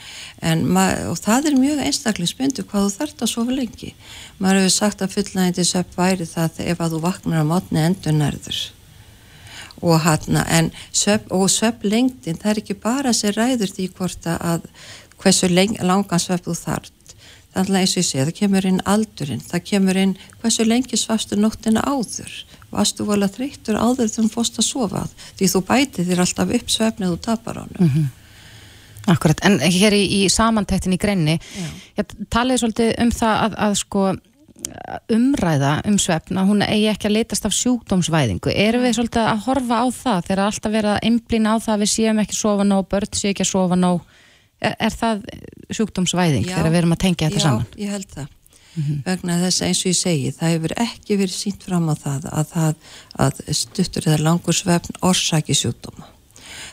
En, og það er mjög einstaklingsbyndu hvað þú þart að sofa lengi. Maður hefur sagt að fullnægindi söp væri það ef að þú vaknar á mótni endur nærður. Og hann, og söp lengdin, það er ekki bara sér ræður því hvort að hversu langan söp þú þart Þannig að eins og ég segi, það kemur inn aldurinn, það kemur inn hversu lengi svafstu nóttina áður. Vastu volið að þreytur áður þegar þú fórst að sofa því þú bæti þér alltaf upp svefnið og tapar ánum. Mm -hmm. Akkurat, en hér í, í samantæktin í greinni, ég talið svolítið um það að, að sko umræða um svefn að hún eigi ekki að letast af sjúkdómsvæðingu. Erum við svolítið að horfa á það þegar alltaf verið að einblýna á það að við séum ekki að sofa nóg, börn séu ekki að sofa nóg er, er það sjúkdómsvæðing já, þegar við erum að tengja þetta já, saman? Já, ég held það. Mm -hmm. vegna þess að eins og ég segi það hefur ekki verið sínt fram á það að, það, að stuttur eða langur svefn orsaki sjúkdóma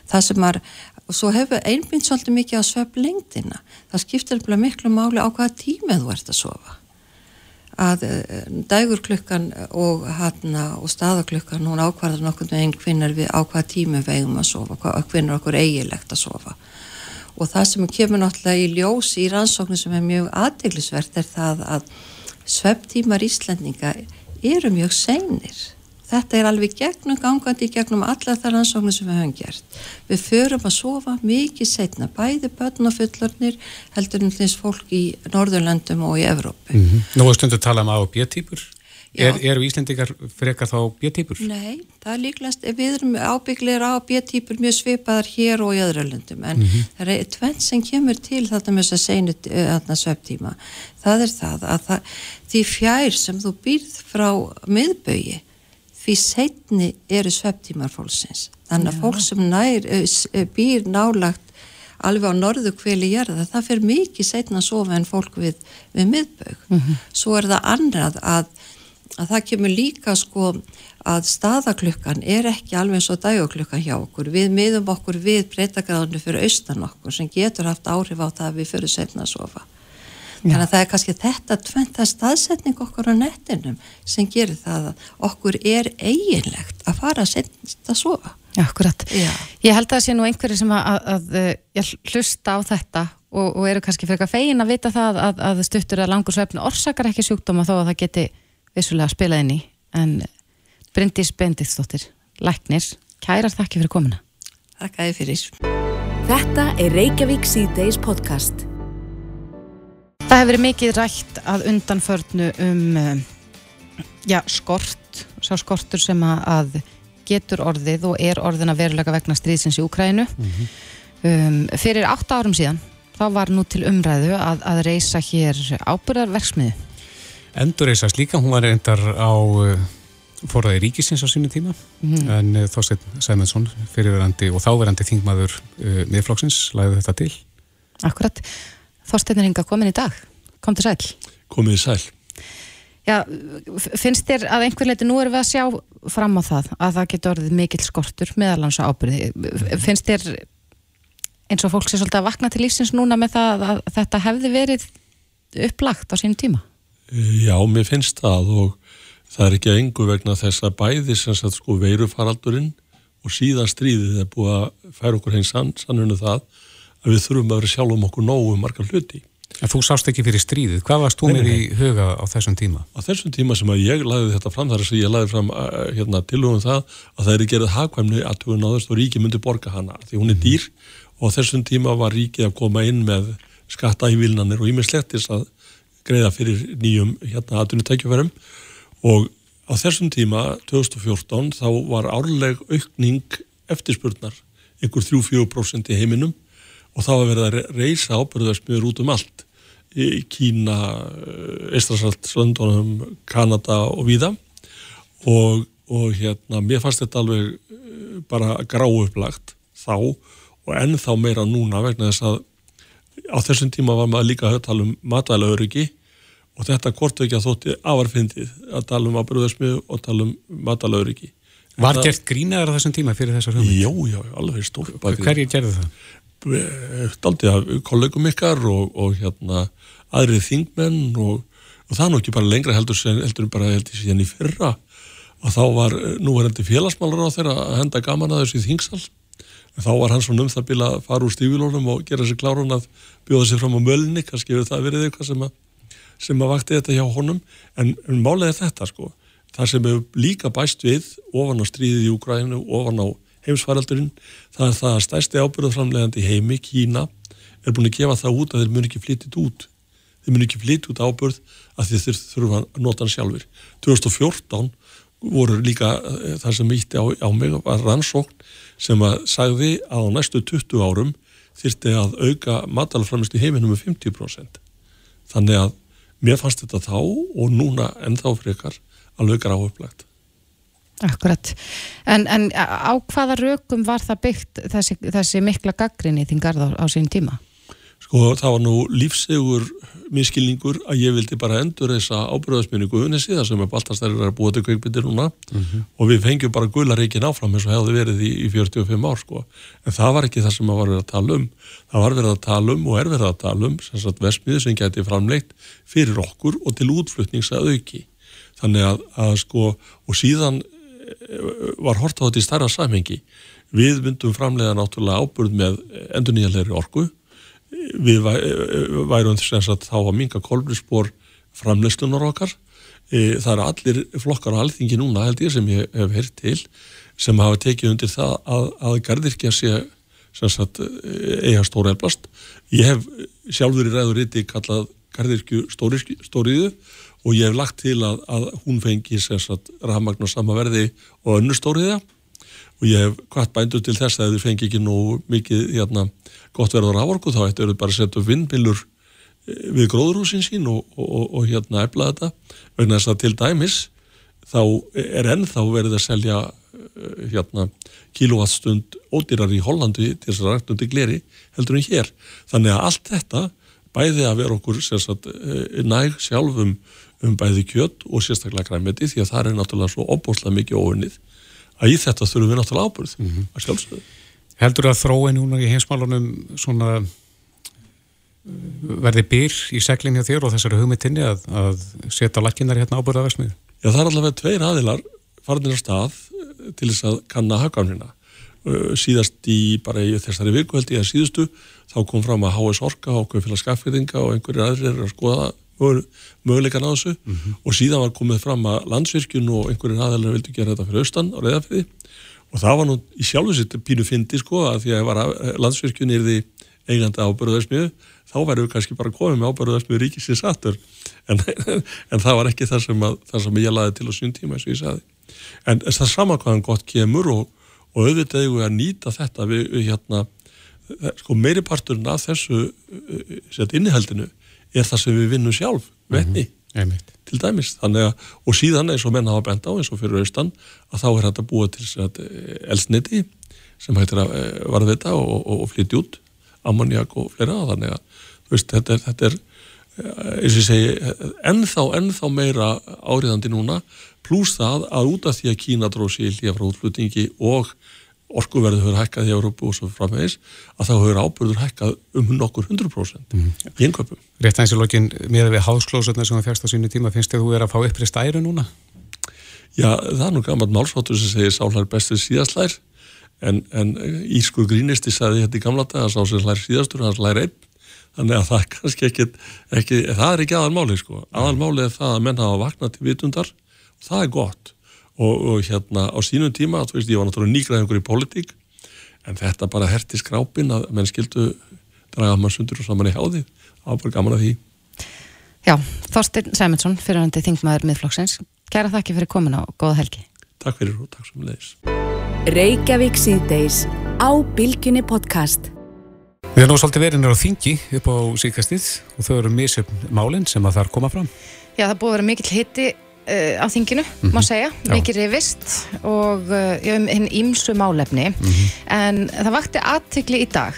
það sem er, og svo hefur einbind svolítið mikið á svefn lengdina það skiptir miklu máli á hvaða tímið þú ert að sofa að eh, dægurklukkan og, og staðaklukkan hún ákvarðar nokkur með einn kvinnar við á hvaða tímið vegum að sofa, kvinnar okkur eigilegt að sofa og það sem kemur náttúrulega í ljós í rannsóknu sem er mjög aðdeglisvert er það að svepptímar Íslandinga eru mjög seinir. Þetta er alveg gegnum gangandi gegnum alla það rannsóknu sem við höfum gert. Við förum að sofa mikið setna, bæði börn og fullornir heldur um þess fólk í Norðurlandum og í Evrópu. Mm -hmm. Nú er stundu að tala um A og B-týpur. Er, eru Íslendingar frekar þá B-týpur? Nei, það er líklegast, við erum ábygglir á B-týpur mjög svipaðar hér og í öðru löndum, en mm -hmm. það er tvenn sem kemur til þetta með þess að segna þarna sveftíma. Það er það að það, því fjær sem þú býrð frá miðbögi, því setni eru sveftímar fólksins. Þannig að fólk sem nær, býr nálagt alveg á norðu kveli gerða, það fer mikið setna að sofa en fólk við, við miðbög. Mm -hmm. Svo er það annað að að það kemur líka sko að staðaklukkan er ekki alveg eins og dæguklukkan hjá okkur. Við miðum okkur við breytagráðinu fyrir austan okkur sem getur haft áhrif á það að við fyrir setna að sofa. Já. Þannig að það er kannski þetta tventa staðsetning okkur á nettinum sem gerir það að okkur er eiginlegt að fara að setja að sofa. Já, akkurat. Já. Ég held að það sé nú einhverju sem að, að, að ég hlusta á þetta og, og eru kannski fyrir eitthvað fegin að vita það að, að stuttur að langur svefni orsakar ekki sjúkdóma þó að það geti vissulega spilað inn í en Bryndís Bendistóttir Læknir, kærar þakki fyrir komuna. Þakkaði fyrir. Þetta er Reykjavík C-Days podcast. Það hefur verið mikið rætt að undanförnu um eh, já, skort sá skortur sem að getur orðið og er orðin að verulega vegna stríðsins í Ukrænu mm -hmm. um, fyrir 8 árum síðan þá var nú til umræðu að, að reysa hér ábyrðarverksmiðu endurreysast líka, hún var reyndar á uh, forðaði ríkisins á sínu tíma mm. en uh, Þorstein Sæmundsson fyrirverandi og þáverandi þingmaður uh, miðflokksins læði þetta til Akkurat, Þorstein er hinga komin í dag kom til sæl. Komið í sæl. Já, finnst þér að einhver leiti nú erum við að sjá fram á það að það getur orðið mikill skortur meðalans á ábyrði. Finnst þér eins og fólk sé svolítið að vakna til lífsins núna með það að þetta hefði verið upplagt á sínum tíma? Já, mér finnst það og það er ekki að engu vegna þess að bæði sem sagt sko veirufaraldurinn og síðan stríðið er búið að færa okkur heng sann, sannunum það að við þurfum að vera sjálf um okkur nógu um margar hluti. En þú sást ekki fyrir stríðið. Hvað varst þú með í huga á þessum tíma? Á þessum tíma sem að ég lagði þetta fram þar að ég lagði fram hérna, tilhugum það að það er gerðið hagkvæmni að þú náðust og ríki myndi borga hana því hún er mhm. dýr og á þessum tíma var ríkið að koma inn með skattaívilnanir og ímislektis að greiða fyrir nýjum hérna aðtunutækjufærum og á þessum tíma 2014 þá var árleg aukning eftirspurnar ykkur 3-4% í heiminum. Og þá var verið að reysa ábyrðarsmiður út um allt í Kína, Eistrasalt, Svöndunum, Kanada og víða. Og, og hérna mér fannst þetta alveg eh, bara gráuplagt þá og ennþá meira núna vegna þess að á þessum tíma var maður líka að tala um matvæla öryggi og þetta að þótti afarfindið að tala um ábyrðarsmið og tala um matvæla öryggi Var það, gert grínaðar á þessum tíma fyrir þessar hugmynd? Jú, já, alveg stór Hverjir gerði það? Daldið af kollegum ykkar og, og hérna aðrið þingmenn og, og það er nú ekki bara lengra heldur sem heldur bara heldur síðan í fyrra og þá var núverandi félagsmálar á þeirra að henda gaman að þessu í þingsal en þá var hann svona um það bila að fara úr stífilónum og gera sér klárun að bjóða sér fram á mölni, kannski hefur það verið eitthvað sem að, sem að vakti þetta hjá honum. En, en málega þetta sko. Það sem hefur líka bæst við ofan á stríðið í Úgrænu, ofan á heimsfaraldurinn, það er það að stærsti ábyrðaframlegandi heimi, Kína er búin að gefa það út að þeir mun ekki flytið út. Þeir mun ekki flytja út ábyrð að þeir þurfa að nota hann sjálfur 2014 voru líka eh, það sem ítti á, á mig var rannsókn sem að sagði að á næstu 20 árum þyrti að auka matalaframist í heiminum með 50% þannig að mér fannst þetta þá og núna ennþá frekar alveg gráuplagt Akkurat, en, en á hvaða rökum var það byggt þessi, þessi mikla gaggrinni þingarð á, á sín tíma? Sko það var nú lífsegur miskilningur að ég vildi bara endur þessa ábyrðasminningu unissi þar sem er baltastærir að búa til kveikbyttir núna mm -hmm. og við fengjum bara gullareikin áfram eins og hefði verið í, í 45 ár sko. En það var ekki það sem maður var verið að tala um. Það var verið að tala um og er verið að tala um sem sagt vesmiði sem geti framleitt fyrir okkur og til útflutnings að auki. Þannig að, að sko og síðan eh, var hort á þetta í starra samhengi. Við myndum framlega náttúrulega ábyrð með endurníðalegri orku við værum þess að þá að minga kolbrísbor framleyslunar okkar. E, það eru allir flokkar á alþingi núna held ég sem ég hef heyrt til sem hafa tekið undir það að, að gardirkja sé sagt, eiga stóra elblast ég hef sjálfur í ræður íti kallað gardirkju stóriðu og ég hef lagt til að, að hún fengi rafmagn og sama verði og önnu stóriða og ég hef hvart bændur til þess að þið fengi ekki nú mikið hérna gott verður áorku þá ættu bara að setja vindmilur eh, við gróðrúsin sín og, og, og hérna efla þetta. Vegna þess að til dæmis þá er ennþá verið að selja eh, hérna kilowattstund ódýrar í Hollandi til þess að ræktundi gleri heldur en hér. Þannig að allt þetta bæði að vera okkur sagt, eh, næg sjálfum um bæði kjött og sérstaklega græmiti því að það er náttúrulega svo opbúslega mikið ofunnið að í þetta þurfum við náttúrulega ábyrð mm -hmm. að sjálfsögðu Heldur að þróin núna í heimsmálunum svona verði byr í seglinn hjá þér og þessari hugmyndinni að, að setja lakkinar hérna ábúrðaversmið? Já, það er allavega tveir aðilar farinir á stað til þess að kanna haggámina. Síðast í bara í þessari viku held ég að síðustu þá kom fram að HS Orka og félag skaffeyringa og einhverjir aðrir er að skoða möguleikan á þessu. Mm -hmm. og síðan var komið fram að landsvirkjun og einhverjir aðilar vildi gera þetta fyrir austan og reyðafriði og það var nú í sjálfu sitt pínu fyndi sko að því að landsvirkjun er því eigandi ábyrðuðarsmiðu þá verður við kannski bara komið með ábyrðuðarsmiðu ríkisins aftur. En, en það var ekki það sem, að, það sem ég laði til á sín tíma eins og ég saði en það sama hvaðan gott kemur og, og auðvitað ég að nýta þetta við, við hérna sko meiri parturinn af þessu set innihaldinu er það sem við vinnum sjálf, vetni mm -hmm til dæmis. Að, og síðan eins og menn hafa bent á eins og fyrir austan að þá er þetta búið til eh, elsniti sem hættir að eh, varðvita og, og, og flytja út ammoniak og fleira. Þannig að veist, þetta, þetta er eins og ég segi, ennþá, ennþá meira áriðandi núna, pluss það að út af því að Kína dróð sér hlýja frá útflutningi og orkuverðu hefur hækkað í Európu og svo framvegis, að þá hefur ábyrður hækkað um nokkur 100% mm. í innköpum. Rétt aðeins í lokin með við hásklósutna sem það fjárst á sínu tíma, finnst þið þú er að fá upprist æru núna? Já, það er nú gammalt málsváttur sem segir sálar bestið síðastlær en, en Ísku grínisti sagði þetta í gamla dag að sá sem hlær síðastur, hans hlær einn þannig að það er kannski ekki, ekki það er ekki aðalmáli sko, aðalmáli er það að menn hafa vaknað til vitundar og það er gott og, og hérna á sínum tíma, þú veist ég var náttúrulega nýgraðingur í politík en þetta bara herti skrápin að menn skildu draga maður sundur og saman í háði. Það var bara gaman að því. Já, Þorstein Sæmundsson, fyrirhandi þingmaður miðflokksins, kæra þakki fyrir komin á góða helgi. Takk fyrir og takk sem leiðis Reykjavík síðdeis á Bilginni podcast. Við erum nú svolítið verinir á þingi upp á síkastið og þau eru misjöfn málinn sem að þar koma fram. Já, það búið að vera mikill hitti á þinginu, mm -hmm. má segja, Já. mikið rivist og uh, um hinn ímsu málefni, en það vakti aðtikli í dag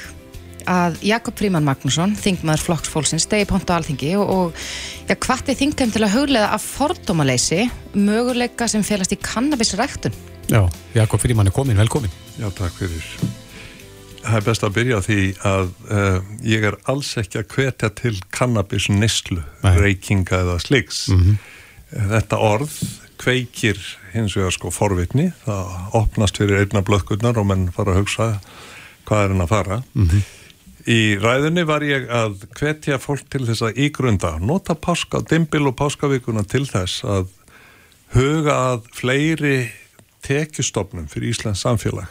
að Jakob Fríman Magnússon, þingmaður flokksfólksins, stegi pont á alþingi og, og já, hvati þingum til að huglega að fordómaleysi möguleika sem felast í kannabisræktun. Já, Jakob Fríman er komin, velkomin. Já, takk fyrir. Það er best að byrja því að uh, ég er alls ekki að hvetja til kannabis neslu, Nei. reykinga eða sliks. Þetta orð kveikir hins vegar sko forvitni, það opnast fyrir einna blöðkurnar og menn fara að hugsa hvað er hann að fara. Í ræðunni var ég að hvetja fólk til þess að ígrunda, nota páska, dimbil og páskavíkuna til þess að huga að fleiri tekjustofnum fyrir Íslands samfélag.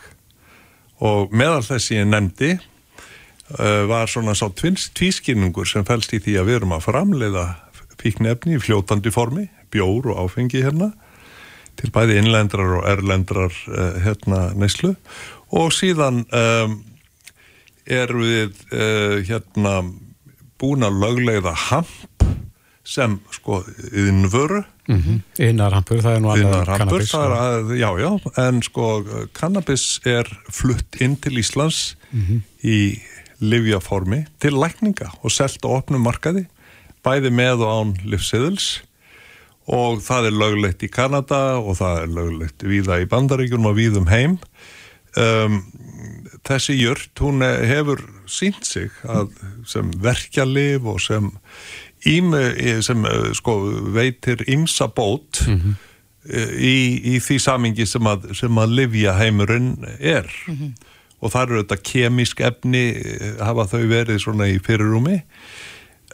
Og meðal þess ég nefndi uh, var svona sá tvískinningur sem fælst í því að við erum að framleiða fíknefni í fljótandi formi, bjór og áfengi hérna til bæði innlendrar og erlendrar uh, hérna neyslu. Og síðan um, erum við uh, hérna búin að lögleiða hamp sem sko innvöru. Innarhampur, það er nú Innarhampur, kannabis. er að, já, já, en sko kannabis er flutt inn til Íslands í livjaformi til lækninga og selt á opnum markaði, bæði með og án livsiðils og það er löglegt í Kanada og það er löglegt viða í Bandaríkjum og víðum heim. Um, þessi jört, hún hefur sínt sig að sem verkjalif og sem ím, sem eh, sko veitir ímsa bót eh, í, í því samingi sem að, sem að livja heimurinn er og það eru þetta kemísk efni eh, hafa þau verið svona í fyrirrúmi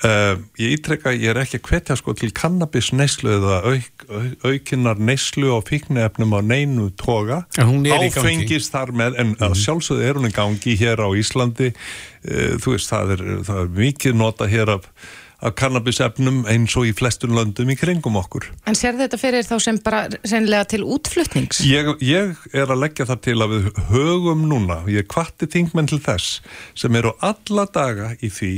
uh, ég ítrekka ég er ekki að hvetja sko til kannabis neyslu eða auk, auk, aukinnar neyslu og fíknefnum á neinu toga En hún er í gangi. áfengist þar með en að sjálfsögðu er hún í gangi hér á Íslandi uh, þú veist það er, það er mikið nota hér af af kannabisefnum eins og í flestum löndum í kringum okkur. En sér þetta fyrir þá sem bara sennilega til útflutnings? Ég, ég er að leggja það til að við högum núna, ég kvatti þingmenn til þess sem eru alla daga í því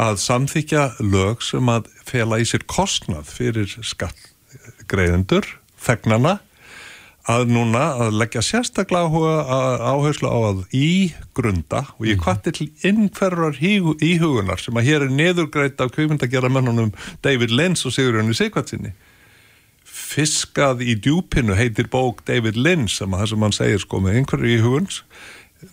að samþykja lög sem að fela í sér kostnað fyrir skattgreðendur, þegnana, að núna að leggja sérstaklega áherslu á að ígrunda og ég kvatti til innferðar íhugunar sem að hér er neðurgreit af kveimindagera mennunum David Lynch og Sigurjónu Sigvartsinni Fiskað í djúpinu heitir bók David Lynch sem að það sem hann segir sko með einhverju íhuguns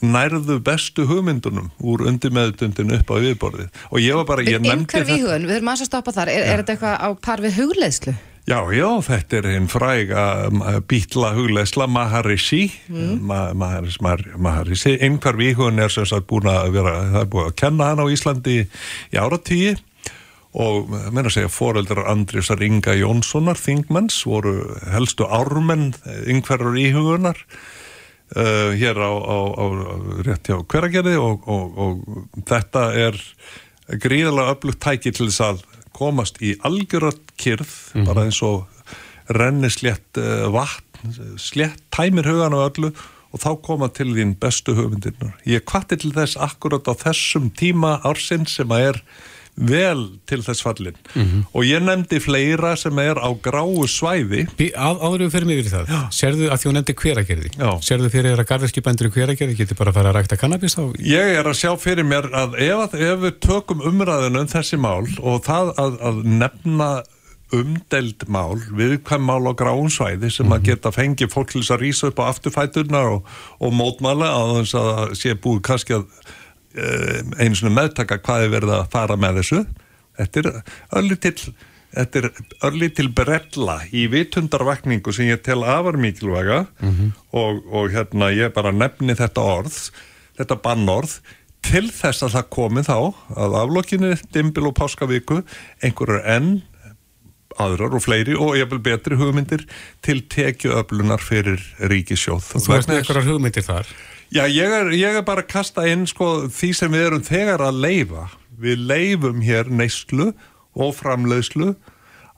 nærðu bestu hugmyndunum úr undir meðutundinu upp á viðborðið og ég var bara, ég nefndi víhugun, við erum aðeins að stoppa þar, er, er þetta eitthvað á par við hugleðslu? Já, já, þetta er einn fræga um, bítla hugleisla Maharishi. Ma Maharishi, Maharishi. einhver víkun er sem sagt búin að vera það er búin að kenna hann á Íslandi í áratíi og meina að segja foreldrar Andriðsar Inga Jónssonar Þingmanns voru helstu ármenn einhverjar íhugunar uh, hér á, á, á rétt hjá hveragerði og, og, og þetta er gríðalega öflugt tæki til þess að komast í algjörðat kyrð bara eins og renni slétt uh, vatn, slétt tæmir hugan á öllu og þá koma til þín bestu hugmyndirnar. Ég kvatti til þess akkurat á þessum tíma ársinn sem að er vel til þess fallin. Og ég nefndi fleira sem er á gráu svæði. Bí- Á, áður við fyrir mig yfir það, serðu að hún nefndi hveragerði, Já. serðu fyrir að garðeskibændur í hveragerði geti bara að fara að rækta kannabis á Ég er að sjá fyrir mér að ef, að- ef við tökum umræðinu um þessi mál og það að, að nefna umdeld mál, viðkvæm mál á gráum svæði sem að geta fengið fólk til þess að rýsa upp á afturfæturnar og, og mótmæla á þess að sé búið kannski að einu svona meðtaka hvað er verið að fara með þessu. Þetta er örlítill Þetta er örlítil brella í vitundarvakningu sem ég tel afar mikilvæga og, og hérna ég bara nefni þetta orð, þetta bannorð til þess að það komi þá að aflokkinu dimbil og páskavíku einhverjar enn aðrar og fleiri og ég vil betri hugmyndir til tekjuöflunar fyrir ríkisjóð. Þú veist með einhverjar hugmyndir þar Já, ég er, ég er bara að kasta inn sko, því sem við erum þegar að leifa. Við leifum hér neyslu og framleiðslu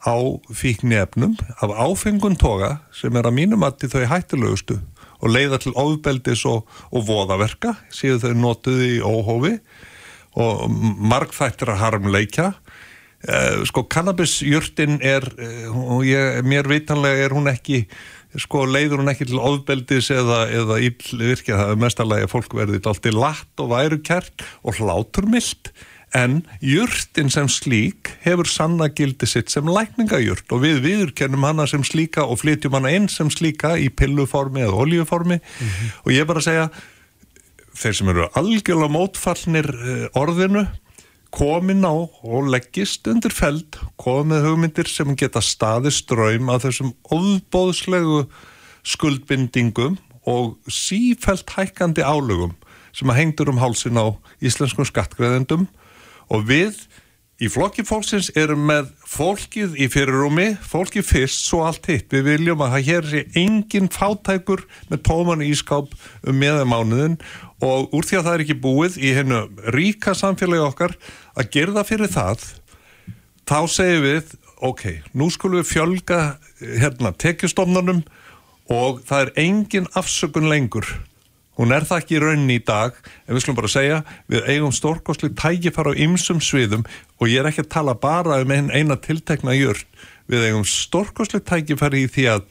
á fíknefnum af áfengun toga sem er að mínum að þau hættulegustu og leiða til ofbeldis og, og voðaverka, síðu þau notuði í óhófi og margþættir að harmleikja. Eh, sko kannabisjurtin er, eh, og ég, mér vitanlega er hún ekki sko leiður hún ekki til ofbeldis eða, eða ill virkja það er mestalagi að fólk verði allt í latt og væru kært og hláturmylt en jurtin sem slík hefur sanna gildi sitt sem lækningajurt og við viðurkennum hana sem slíka og flytjum hana inn sem slíka í pilluformi eða oljuformi og ég bara segja þeir sem eru algjörlega mótfallnir eh, orðinu komin á og leggist undir feld komið hugmyndir sem geta staði ströym að þessum ofbóðslegu skuldbindingum og sífælt hækkandi álugum sem að hengdur um hálsin á íslenskum skattgreðendum og við í flokki fólksins erum með fólkið í fyrirrúmi, fólkið fyrst svo allt hitt, við viljum að það hér sé engin fátækur með tóman ískáp um meðamánuðin og úr því að það er ekki búið í hennu ríka samfélagi okkar að gera það fyrir það þá segum við, ok, nú skulum við fjölga hérna tekjustofnunum og það er engin afsökun lengur. Hún er það ekki í rauninni í dag en við skulum bara segja, við eigum stórkostli tækifar á ymsum sviðum og ég er ekki að tala bara um ein, eina tiltekna jörn, við eigum stórkostli tækifar í því að,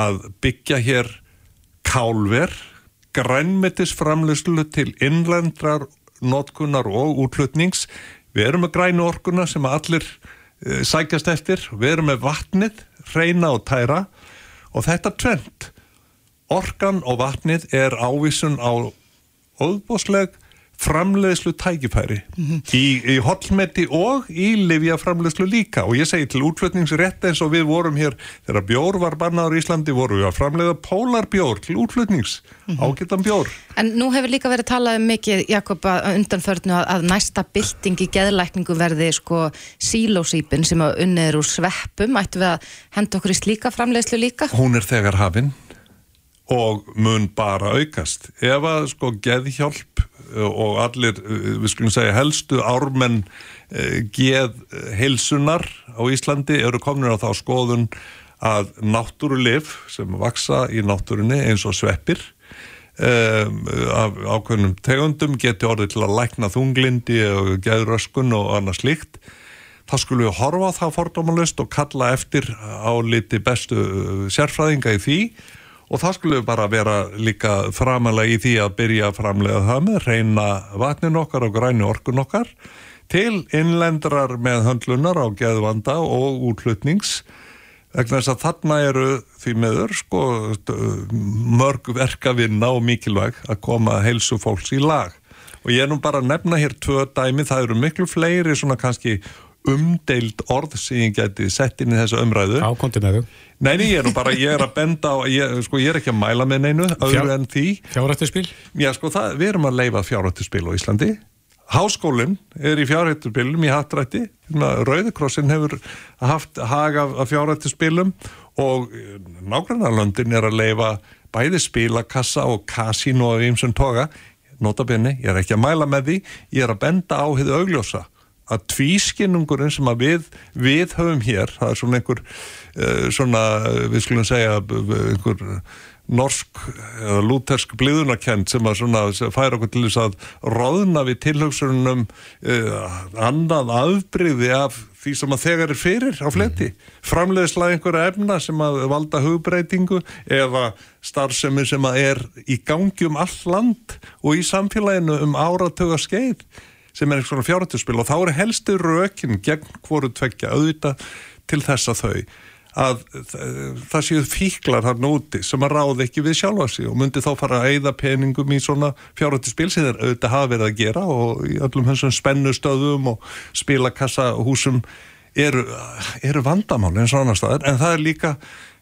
að byggja hér kálver grænmetisframlöslu til innlendrar notkunar og útlutnings við erum með grænu orkuna sem allir uh, sækjast eftir, við erum með vatnið, reyna og tæra. Og þetta trend orkan og vatnið er ávísun á óðbósleg framleiðslu tækifæri. Í, í hollmeti og í livja framleiðslu líka. Og ég segi til útflutningsrétt eins og við vorum hér þegar bjór var bannaður í Íslandi vorum við að framleiða pólarbjór til útflutnings. Ágættan bjór. En nú hefur líka verið talað um mikið, Jakob, að undanförnu að, að næsta bylting í geðlækningu verði sko sílósýpin sem að unnið er úr sveppum. Ættu við að henda okkur í slíka framleiðslu líka? hún er þegar hafinn og mun bara aukast. Ef að sko geðhjálp og allir, uh, við skulum segja helstu ármenn uh, geð heilsunar á Íslandi eru komin á þá skoðun að náttúrulif sem vaksa í náttúrunni eins og sveppir um, af ákveðnum tegundum geti orðið til að lækna þunglindi og geðröskun og annað slíkt. Þá skulum við horfa á það fordómalust og kalla eftir áliti bestu uh, sérfræðinga í því og það við bara vera líka framalega í því að byrja að framlega það með reyna vatnin okkar og græni orkun okkar til innlendrar með höndlunar á geðvanda og útlutnings vegna þess að þarna eru því meður sko mörg verkavinna og mikilvæg að koma heilsu fólks í lag. Og ég er nú bara að nefna hér tvö dæmi, það eru miklu fleiri svona kannski umdeild orð sem ég geti sett inn í þessa umræðu þau Nei, ég er nú bara, ég er að benda á, ég, sko, ég er ekki að mæla með neinu, öðru en því. Fjárættispil? Já, sko, það, við erum að leifa fjárhættuspil á Íslandi. Háskólinn er í fjárhættuspilum í hattrætti. Rauðikrossin hefur haft hag af, af fjárhættuspilum og nágrannarlöndin er að leifa bæði spilakassa og kasínu af ýmsum toga. Notabenni, ég er ekki að mæla með því, ég er að benda á hefðu augljósa að tvískinnungurinn sem að við, við höfum hér, það er svona einhver uh, svona, við skulum segja einhver norsk eða lútersk bliðunarkend sem að svona sem fær okkur til þess að roðna við tilhugsunum uh, annað afbreyði af því sem að þegar er fyrir á fletti framleiðsla einhverja efna sem að valda hugbreytingu eða starfsemi sem að er í gangi um all land og í samfélaginu um áratöga skeið sem er eitthvað fjárhættuspil og þá er helstu rökin gegn hvoru tveggja auðvita til þess að þau að það séu fíklar hann úti sem að ráða ekki við sjálfa sig og myndi þá fara að eigða peningum í svona fjárhættuspil sem þeir auðvitað hafa verið að gera og í öllum þessum spennustöðum og spilakassahúsum eru, eru vandamál eins og annar staðar. En það er líka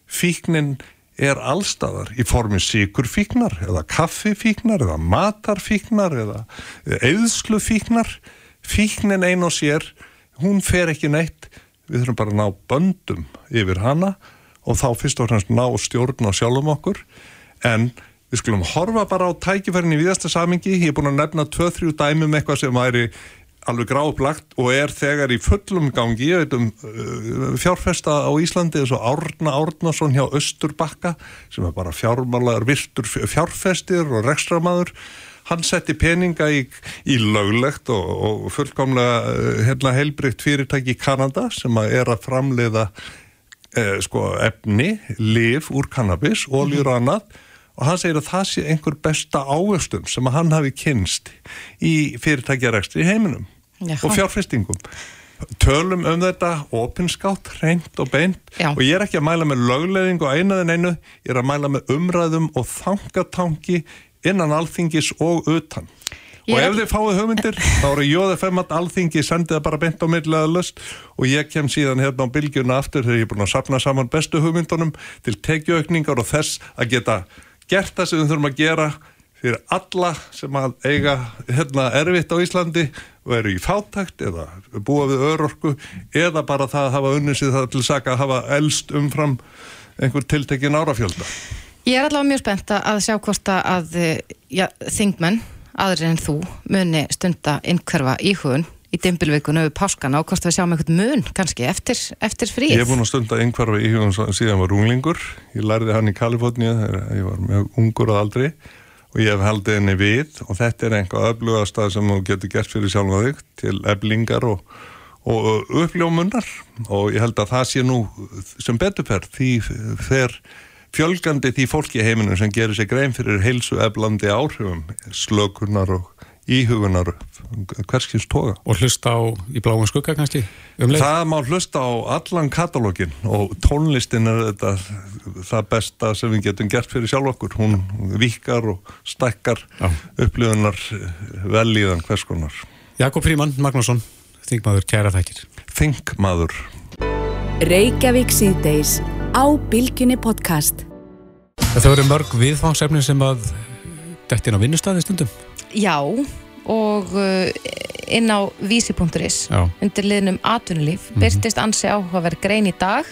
fíknin er allstaðar í formi síkurfíknar eða kaffifíknar eða matarfíknar eða eðslufíknar fíknin ein og sér hún fer ekki neitt. Við þurfum bara að ná böndum yfir hana og þá fyrst og fremst ná stjórn og sjálfum okkur. En við skulum horfa bara á tækifærin í viðasta samingi, ég er búin að nefna 2-3 dæmum eitthvað sem væri alveg gráplagt og er þegar í fullum gangi, um uh, fjárfesta á Íslandi eins og Árna Árnason hjá Östurbakka sem er bara fjármálaður virtur fjárfestir og rekstramaður hann setti peninga í, í löglegt og, og fullkomlega uh, hérna, heilbrygt fyrirtæki í Kanada sem að er að framleiða eh, sko, efni, liv úr kannabis, oljur og annað. Og hann segir að það sé einhver besta ávöxtum sem að hann hafi kynst í fyrirtækjarekstri í heiminum Já. og fjárfestingum. Tölum um þetta opinskátt, reynd og beint. Já. og ég er ekki að mæla með lögleðing og einaðin einu, ég er að mæla með umræðum og þangatangi innan alþingis og utan. Ég og ef þið fáið hugmyndir þá eru jóðafem að alþingi sendið það bara beint á millilega löst og ég kem síðan hérna á bylgjuna aftur þegar ég er búin að sapna saman bestu hugmyndunum til tekjuaukningar og þess að geta gert það sem við þurfum að gera fyrir alla sem að eiga hérna, erfitt á Íslandi og eru í fátakt eða búa við örorku eða bara það að hafa unnið sér það til saka að hafa elst umfram einhver tiltekin árafjölda. Ég er allavega mjög spennt að sjá hvort að eh, já, þingmenn, aðrir en þú, muni stunda innhverfa íhugun í dimbilvíkunu við páskana og hvort við sjáum einhvern mun kannski eftir, eftir fríð. Ég er búin að stunda einhverfa í hugum síðan var unglingur. Ég lærði hann í Kaliforníu þegar ég var mjög ungur að aldri og ég hef haldið henni við og þetta er einhvað öflugastað sem þú getur gert fyrir sjálfa þig til eblingar og, og uppljómunar. Og ég held að það sé nú sem beturferð því fer fjölgandi því fólki í heiminum sem gerir sig grein fyrir heilsu eflandi áhrifum slökunar og íhugunar hverskins toga. Og hlusta á í bláum skugga kannski um leið? Það má hlusta á allan katalógin og tónlistin er þetta það besta sem við getum gert fyrir sjálf okkur. Hún vikar og stakkar upplifunar velíðan hvers konar. Jakob Fríman Magnússon, þingmaður kæra þækir. Þingmaður. Reykjavík síðdeis á Bilginni podcast. Það eru mörg viðfangsefni sem að dettin á vinnustæði stundum. Já, og uh, inn á vísi.is undir liðnum atvinnulíf byrtist ansi áhugaverð grein í dag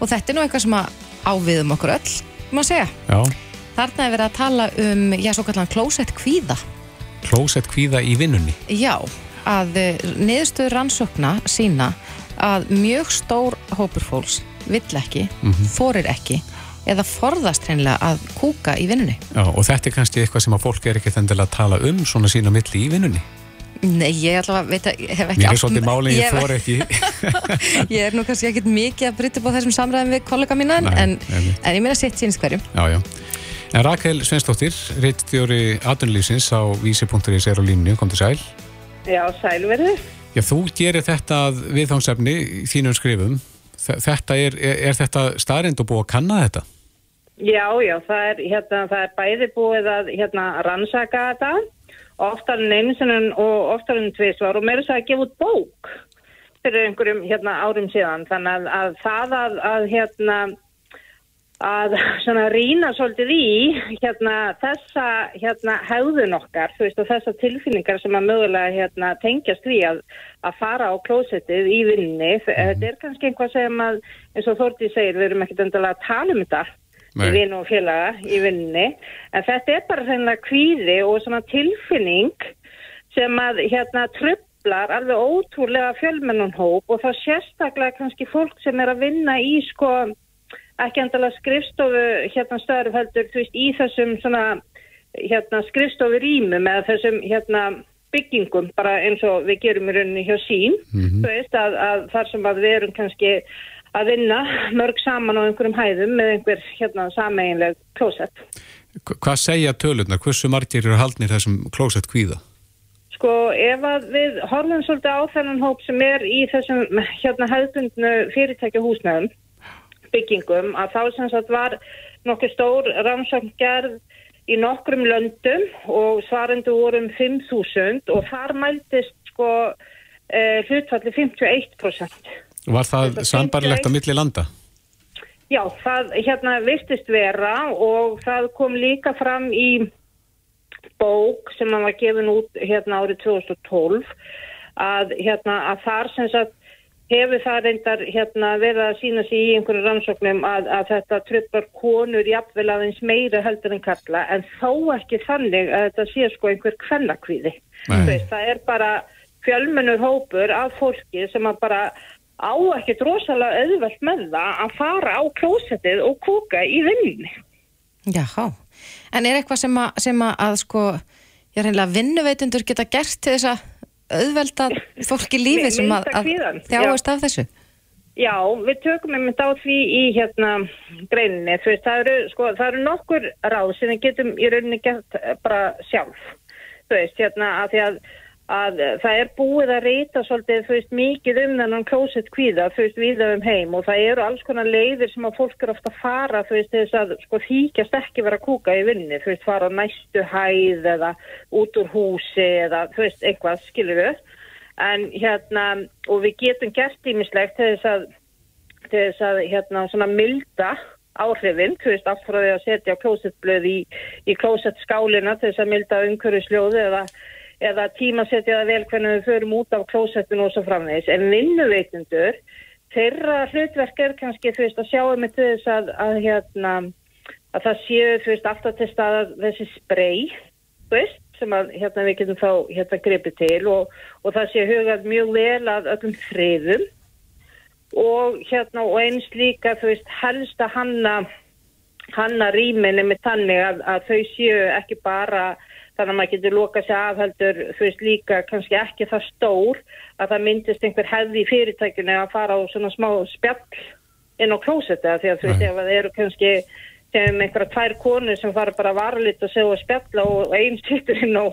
og þetta er nú eitthvað sem að áviðum okkur öll, má segja. Já. Þarna er verið að tala um, já, svo kallan klósett kvíða. Klósett kvíða í vinnunni. Já, að uh, niðurstöður rannsókna sína að mjög stór hópur fólks vill ekki, þorir ekki eða forðast hreinlega að kúka í vinnunni. Já, og þetta er kannski eitthvað sem að fólk er ekki þendilega að tala um svona sína milli í vinnunni. Nei, ég allavega veit að ég hef ekki Mér er svolítið málinn, ég þor ekki. Ég er nú kannski ekkert mikið að brytta upp á þessum samræðum við kollega mína en, Nei, en, en ég meina sitt síns hverjum. Já, já. En Rakel Svensdóttir, reittstjóri atvinnulífsins á vísi.is er á línu, kom til sæl. Já, sælverði. Já, þú gerir þetta í þínum skrifum. Þe- Þetta er, er, er þetta staðrind og búið að kanna þetta? Já, já, það er, hérna, það er bæði búið að hérna, rannsaka þetta, oftar en einu sinnum og oftar en tvisvar og meira þess að gefa út bók fyrir einhverjum hérna, árum síðan. Þannig að, að það að, að hérna, að svona rýna svolítið í hérna þessa hérna hegðun okkar, þú veist og þessa tilfinningar sem að mögulega hérna tengjast því að, að fara á klósettið í vinninni, þetta er kannski einhvað sem að eins og Þórti segir, við erum ekkert endilega að tala um þetta í vinn og félaga í vinninni, en þetta er bara reynilega kvíði og svona tilfinning sem að hérna trublar alveg ótrúlega fjölmennun hóp og þá sérstaklega kannski fólk sem er að vinna í sko ekki endalega skrifstofu hérna störf heldur, þú veist, í þessum svona hérna skrifstofu rýmum eða þessum hérna byggingum bara eins og við gerum í rauninni hjá sín, þú veist, að, að þar sem að við erum kannski að vinna mörg saman á einhverjum hæðum með einhver hérna sameiginleg klósett. Hva- Hvað segja tölurnar? Hversu margir eru haldnir þessum klósett kvíða? Sko ef að við horfum svolítið á þennan hóp sem er í þessum hérna hefðbundnu fyrirtækja húsnæðum, byggingum, að þá sem sagt var nokkuð stór rannsókn gerð í nokkrum löndum og svarendu voru um 5.000 og þar mæltist sko eh, hlutfalli 51%. Var það sambarlegt 51? milli landa? Já, það hérna virtist vera og það kom líka fram í bók sem hann var gefin út hérna árið 2012 að hérna að þar sem sagt hefur það reyndar hérna verið að sína sig í einhverju rannsóknum að, að þetta tröflar konur jafnvel aðeins meira heldur en kalla en þó ekki þannig að þetta sé sko einhver kvennakvíði. Það er bara fjölmennur hópur af fólki sem að bara á ekkert rosalega auðvelt með það að fara á klósettið og kúka í vinninni. Jáhá, en er eitthvað sem að, sem að, að sko, ég er reynilega vinnuveitundur geta gert til þess að auðvelda fólki lífi sem að, þjáist af þessu? Já, við tökum einmitt á því í hérna greininni, þú veist, það eru, sko, það eru nokkur ráð sem við getum í rauninni gert eh, bara sjálf, þú veist, hérna, að því að, að það er búið að reyta svolítið, veist, mikið um þennan klósett kvíða, veist, við um heim og það eru alls konar leiðir sem að fólk er ofta að fara, veist, þess að, sko, þýkjast ekki vera að kúka í vinni, þú veist, fara á næstu hæð eða út úr húsi eða, þú veist, eitthvað, skilur við, en hérna, og við getum gert ímislegt þess að þess að hérna svona milda áhrifin, þú veist, frá því að setja klósettblöð í, í klósettskálina til þess að milda umhverjusljóði eða, eða tíma setja það vel hvernig við förum út af klósettinu og svo framvegis. En vinnuveitundur, þeirra hlutverk er kannski, þú veist, að sjá um til þess að, að hérna, að það séu, þú veist, alltaf til staða þessi sprey, þú veist, sem að hérna við getum þá hérna gripið til og, og það sé hugað mjög vel að öllum friðum og hérna og eins líka þú veist helst að hanna hanna rýminni með tannig að, að þau séu ekki bara þannig að maður getur loka sig afheldur þú veist líka kannski ekki það stór að það myndist einhver hefði í fyrirtækinu að fara á svona smá spjall inn á klósetu því að þú veist ef það eru kannski sem einhverja tvær konur sem fara bara varlit og segja spjalla og einn sittur inn á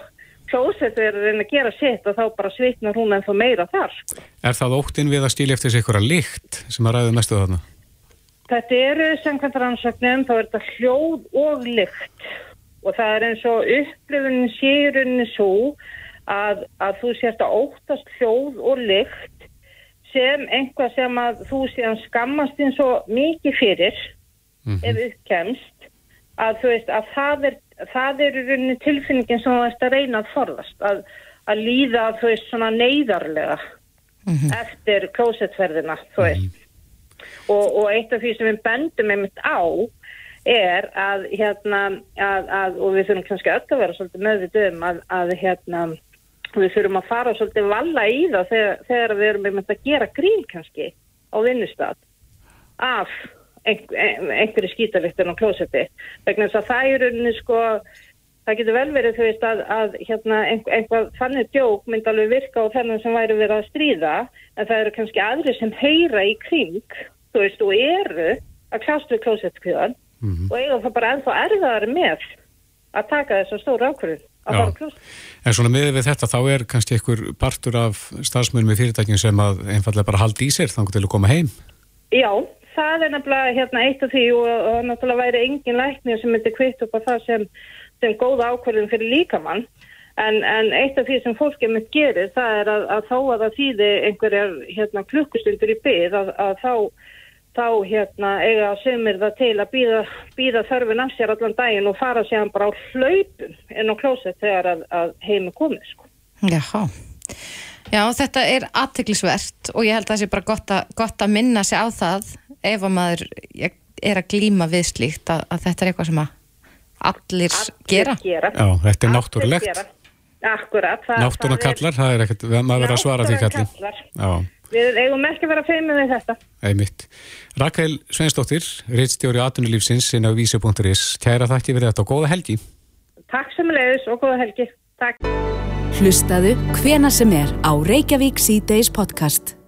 klósetu er að reyna að gera sitt og þá bara svitnar hún ennþá meira þar sko. Er það óttinn við að stíla eftir sig einhverja lykt sem að ræðu mestu þarna? Þetta eru samkvæmt rannsóknum, þá er þetta hljóð og lykt og það er eins og upplifunin sérunni svo að, að þú sérst að óttast hljóð og lykt sem einhvað sem að þú síðan skammast eins og mikið fyrir ef uppkemst að þú veist að það er, það er tilfinningin sem þú veist að reyna að forðast að, að líða þú veist svona neyðarlega eftir klósettferðina þú veist. Og, og eitt af því sem við bendum einmitt á er að hérna að, að, og við þurfum kannski öll að vera svolítið meðvitið um að, að hérna við þurfum að fara svolítið valla í það þegar, þegar við erum einmitt að gera grín kannski á vinnustad af einhver, einhverju skítaliktin á klósetti. Vegna þess að það er rauninni sko það getur vel verið þú veist að, að hérna einhver, einhvað þannig djók myndi alveg virka á þennan sem væri verið að stríða en það eru kannski aðri sem heyra í kring þú veist og eru að klást við klósettkvíðan og eiga það bara ennþá erfiðar með að taka þess að stóra ákvörðun að fara á klósett En svona miðið við þetta, þá er kannski einhver partur af starfsmönum í fyrirtækjum sem að einfallega bara haldi í sér þannig til að koma heim. Já, það er nefnilega hérna eitt af því og, og náttúrulega væri engin læknir sem myndi kvitt upp á það sem, sem góða ákvörðun fyrir líkamann. En, en eitt af því sem fólkið mitt gerir það er að, að þó að það þýði einhverjar hérna, klukkustundur í byð að, að þá, þá hérna, eiga sömur það til að býða, býða þörfin af sér allan daginn og fara sér bara á hlaupum inn á klósett þegar að, að heimi komið sko. Jáhá. Já, þetta er aðteglisvert og ég held að það sé bara gott að, gott að minna sig á það ef að maður er að glíma við slíkt að, að þetta er eitthvað sem að allir, gera. gera. Já, þetta er Allir náttúrulegt. Akkurat. er- kallar, það er ekkert, maður verður að svara því kallar. Já, við eigum ekki að vera feimið við þetta. Einmitt. Rakel Sveinsdóttir, reittstjóri aðtunulífsins inn á vísi.is. Kæra þakki fyrir þetta og góða helgi. Takk sem leiðis og góða helgi. Takk. Hlustaðu hvena sem er á Reykjavík C-Days podcast.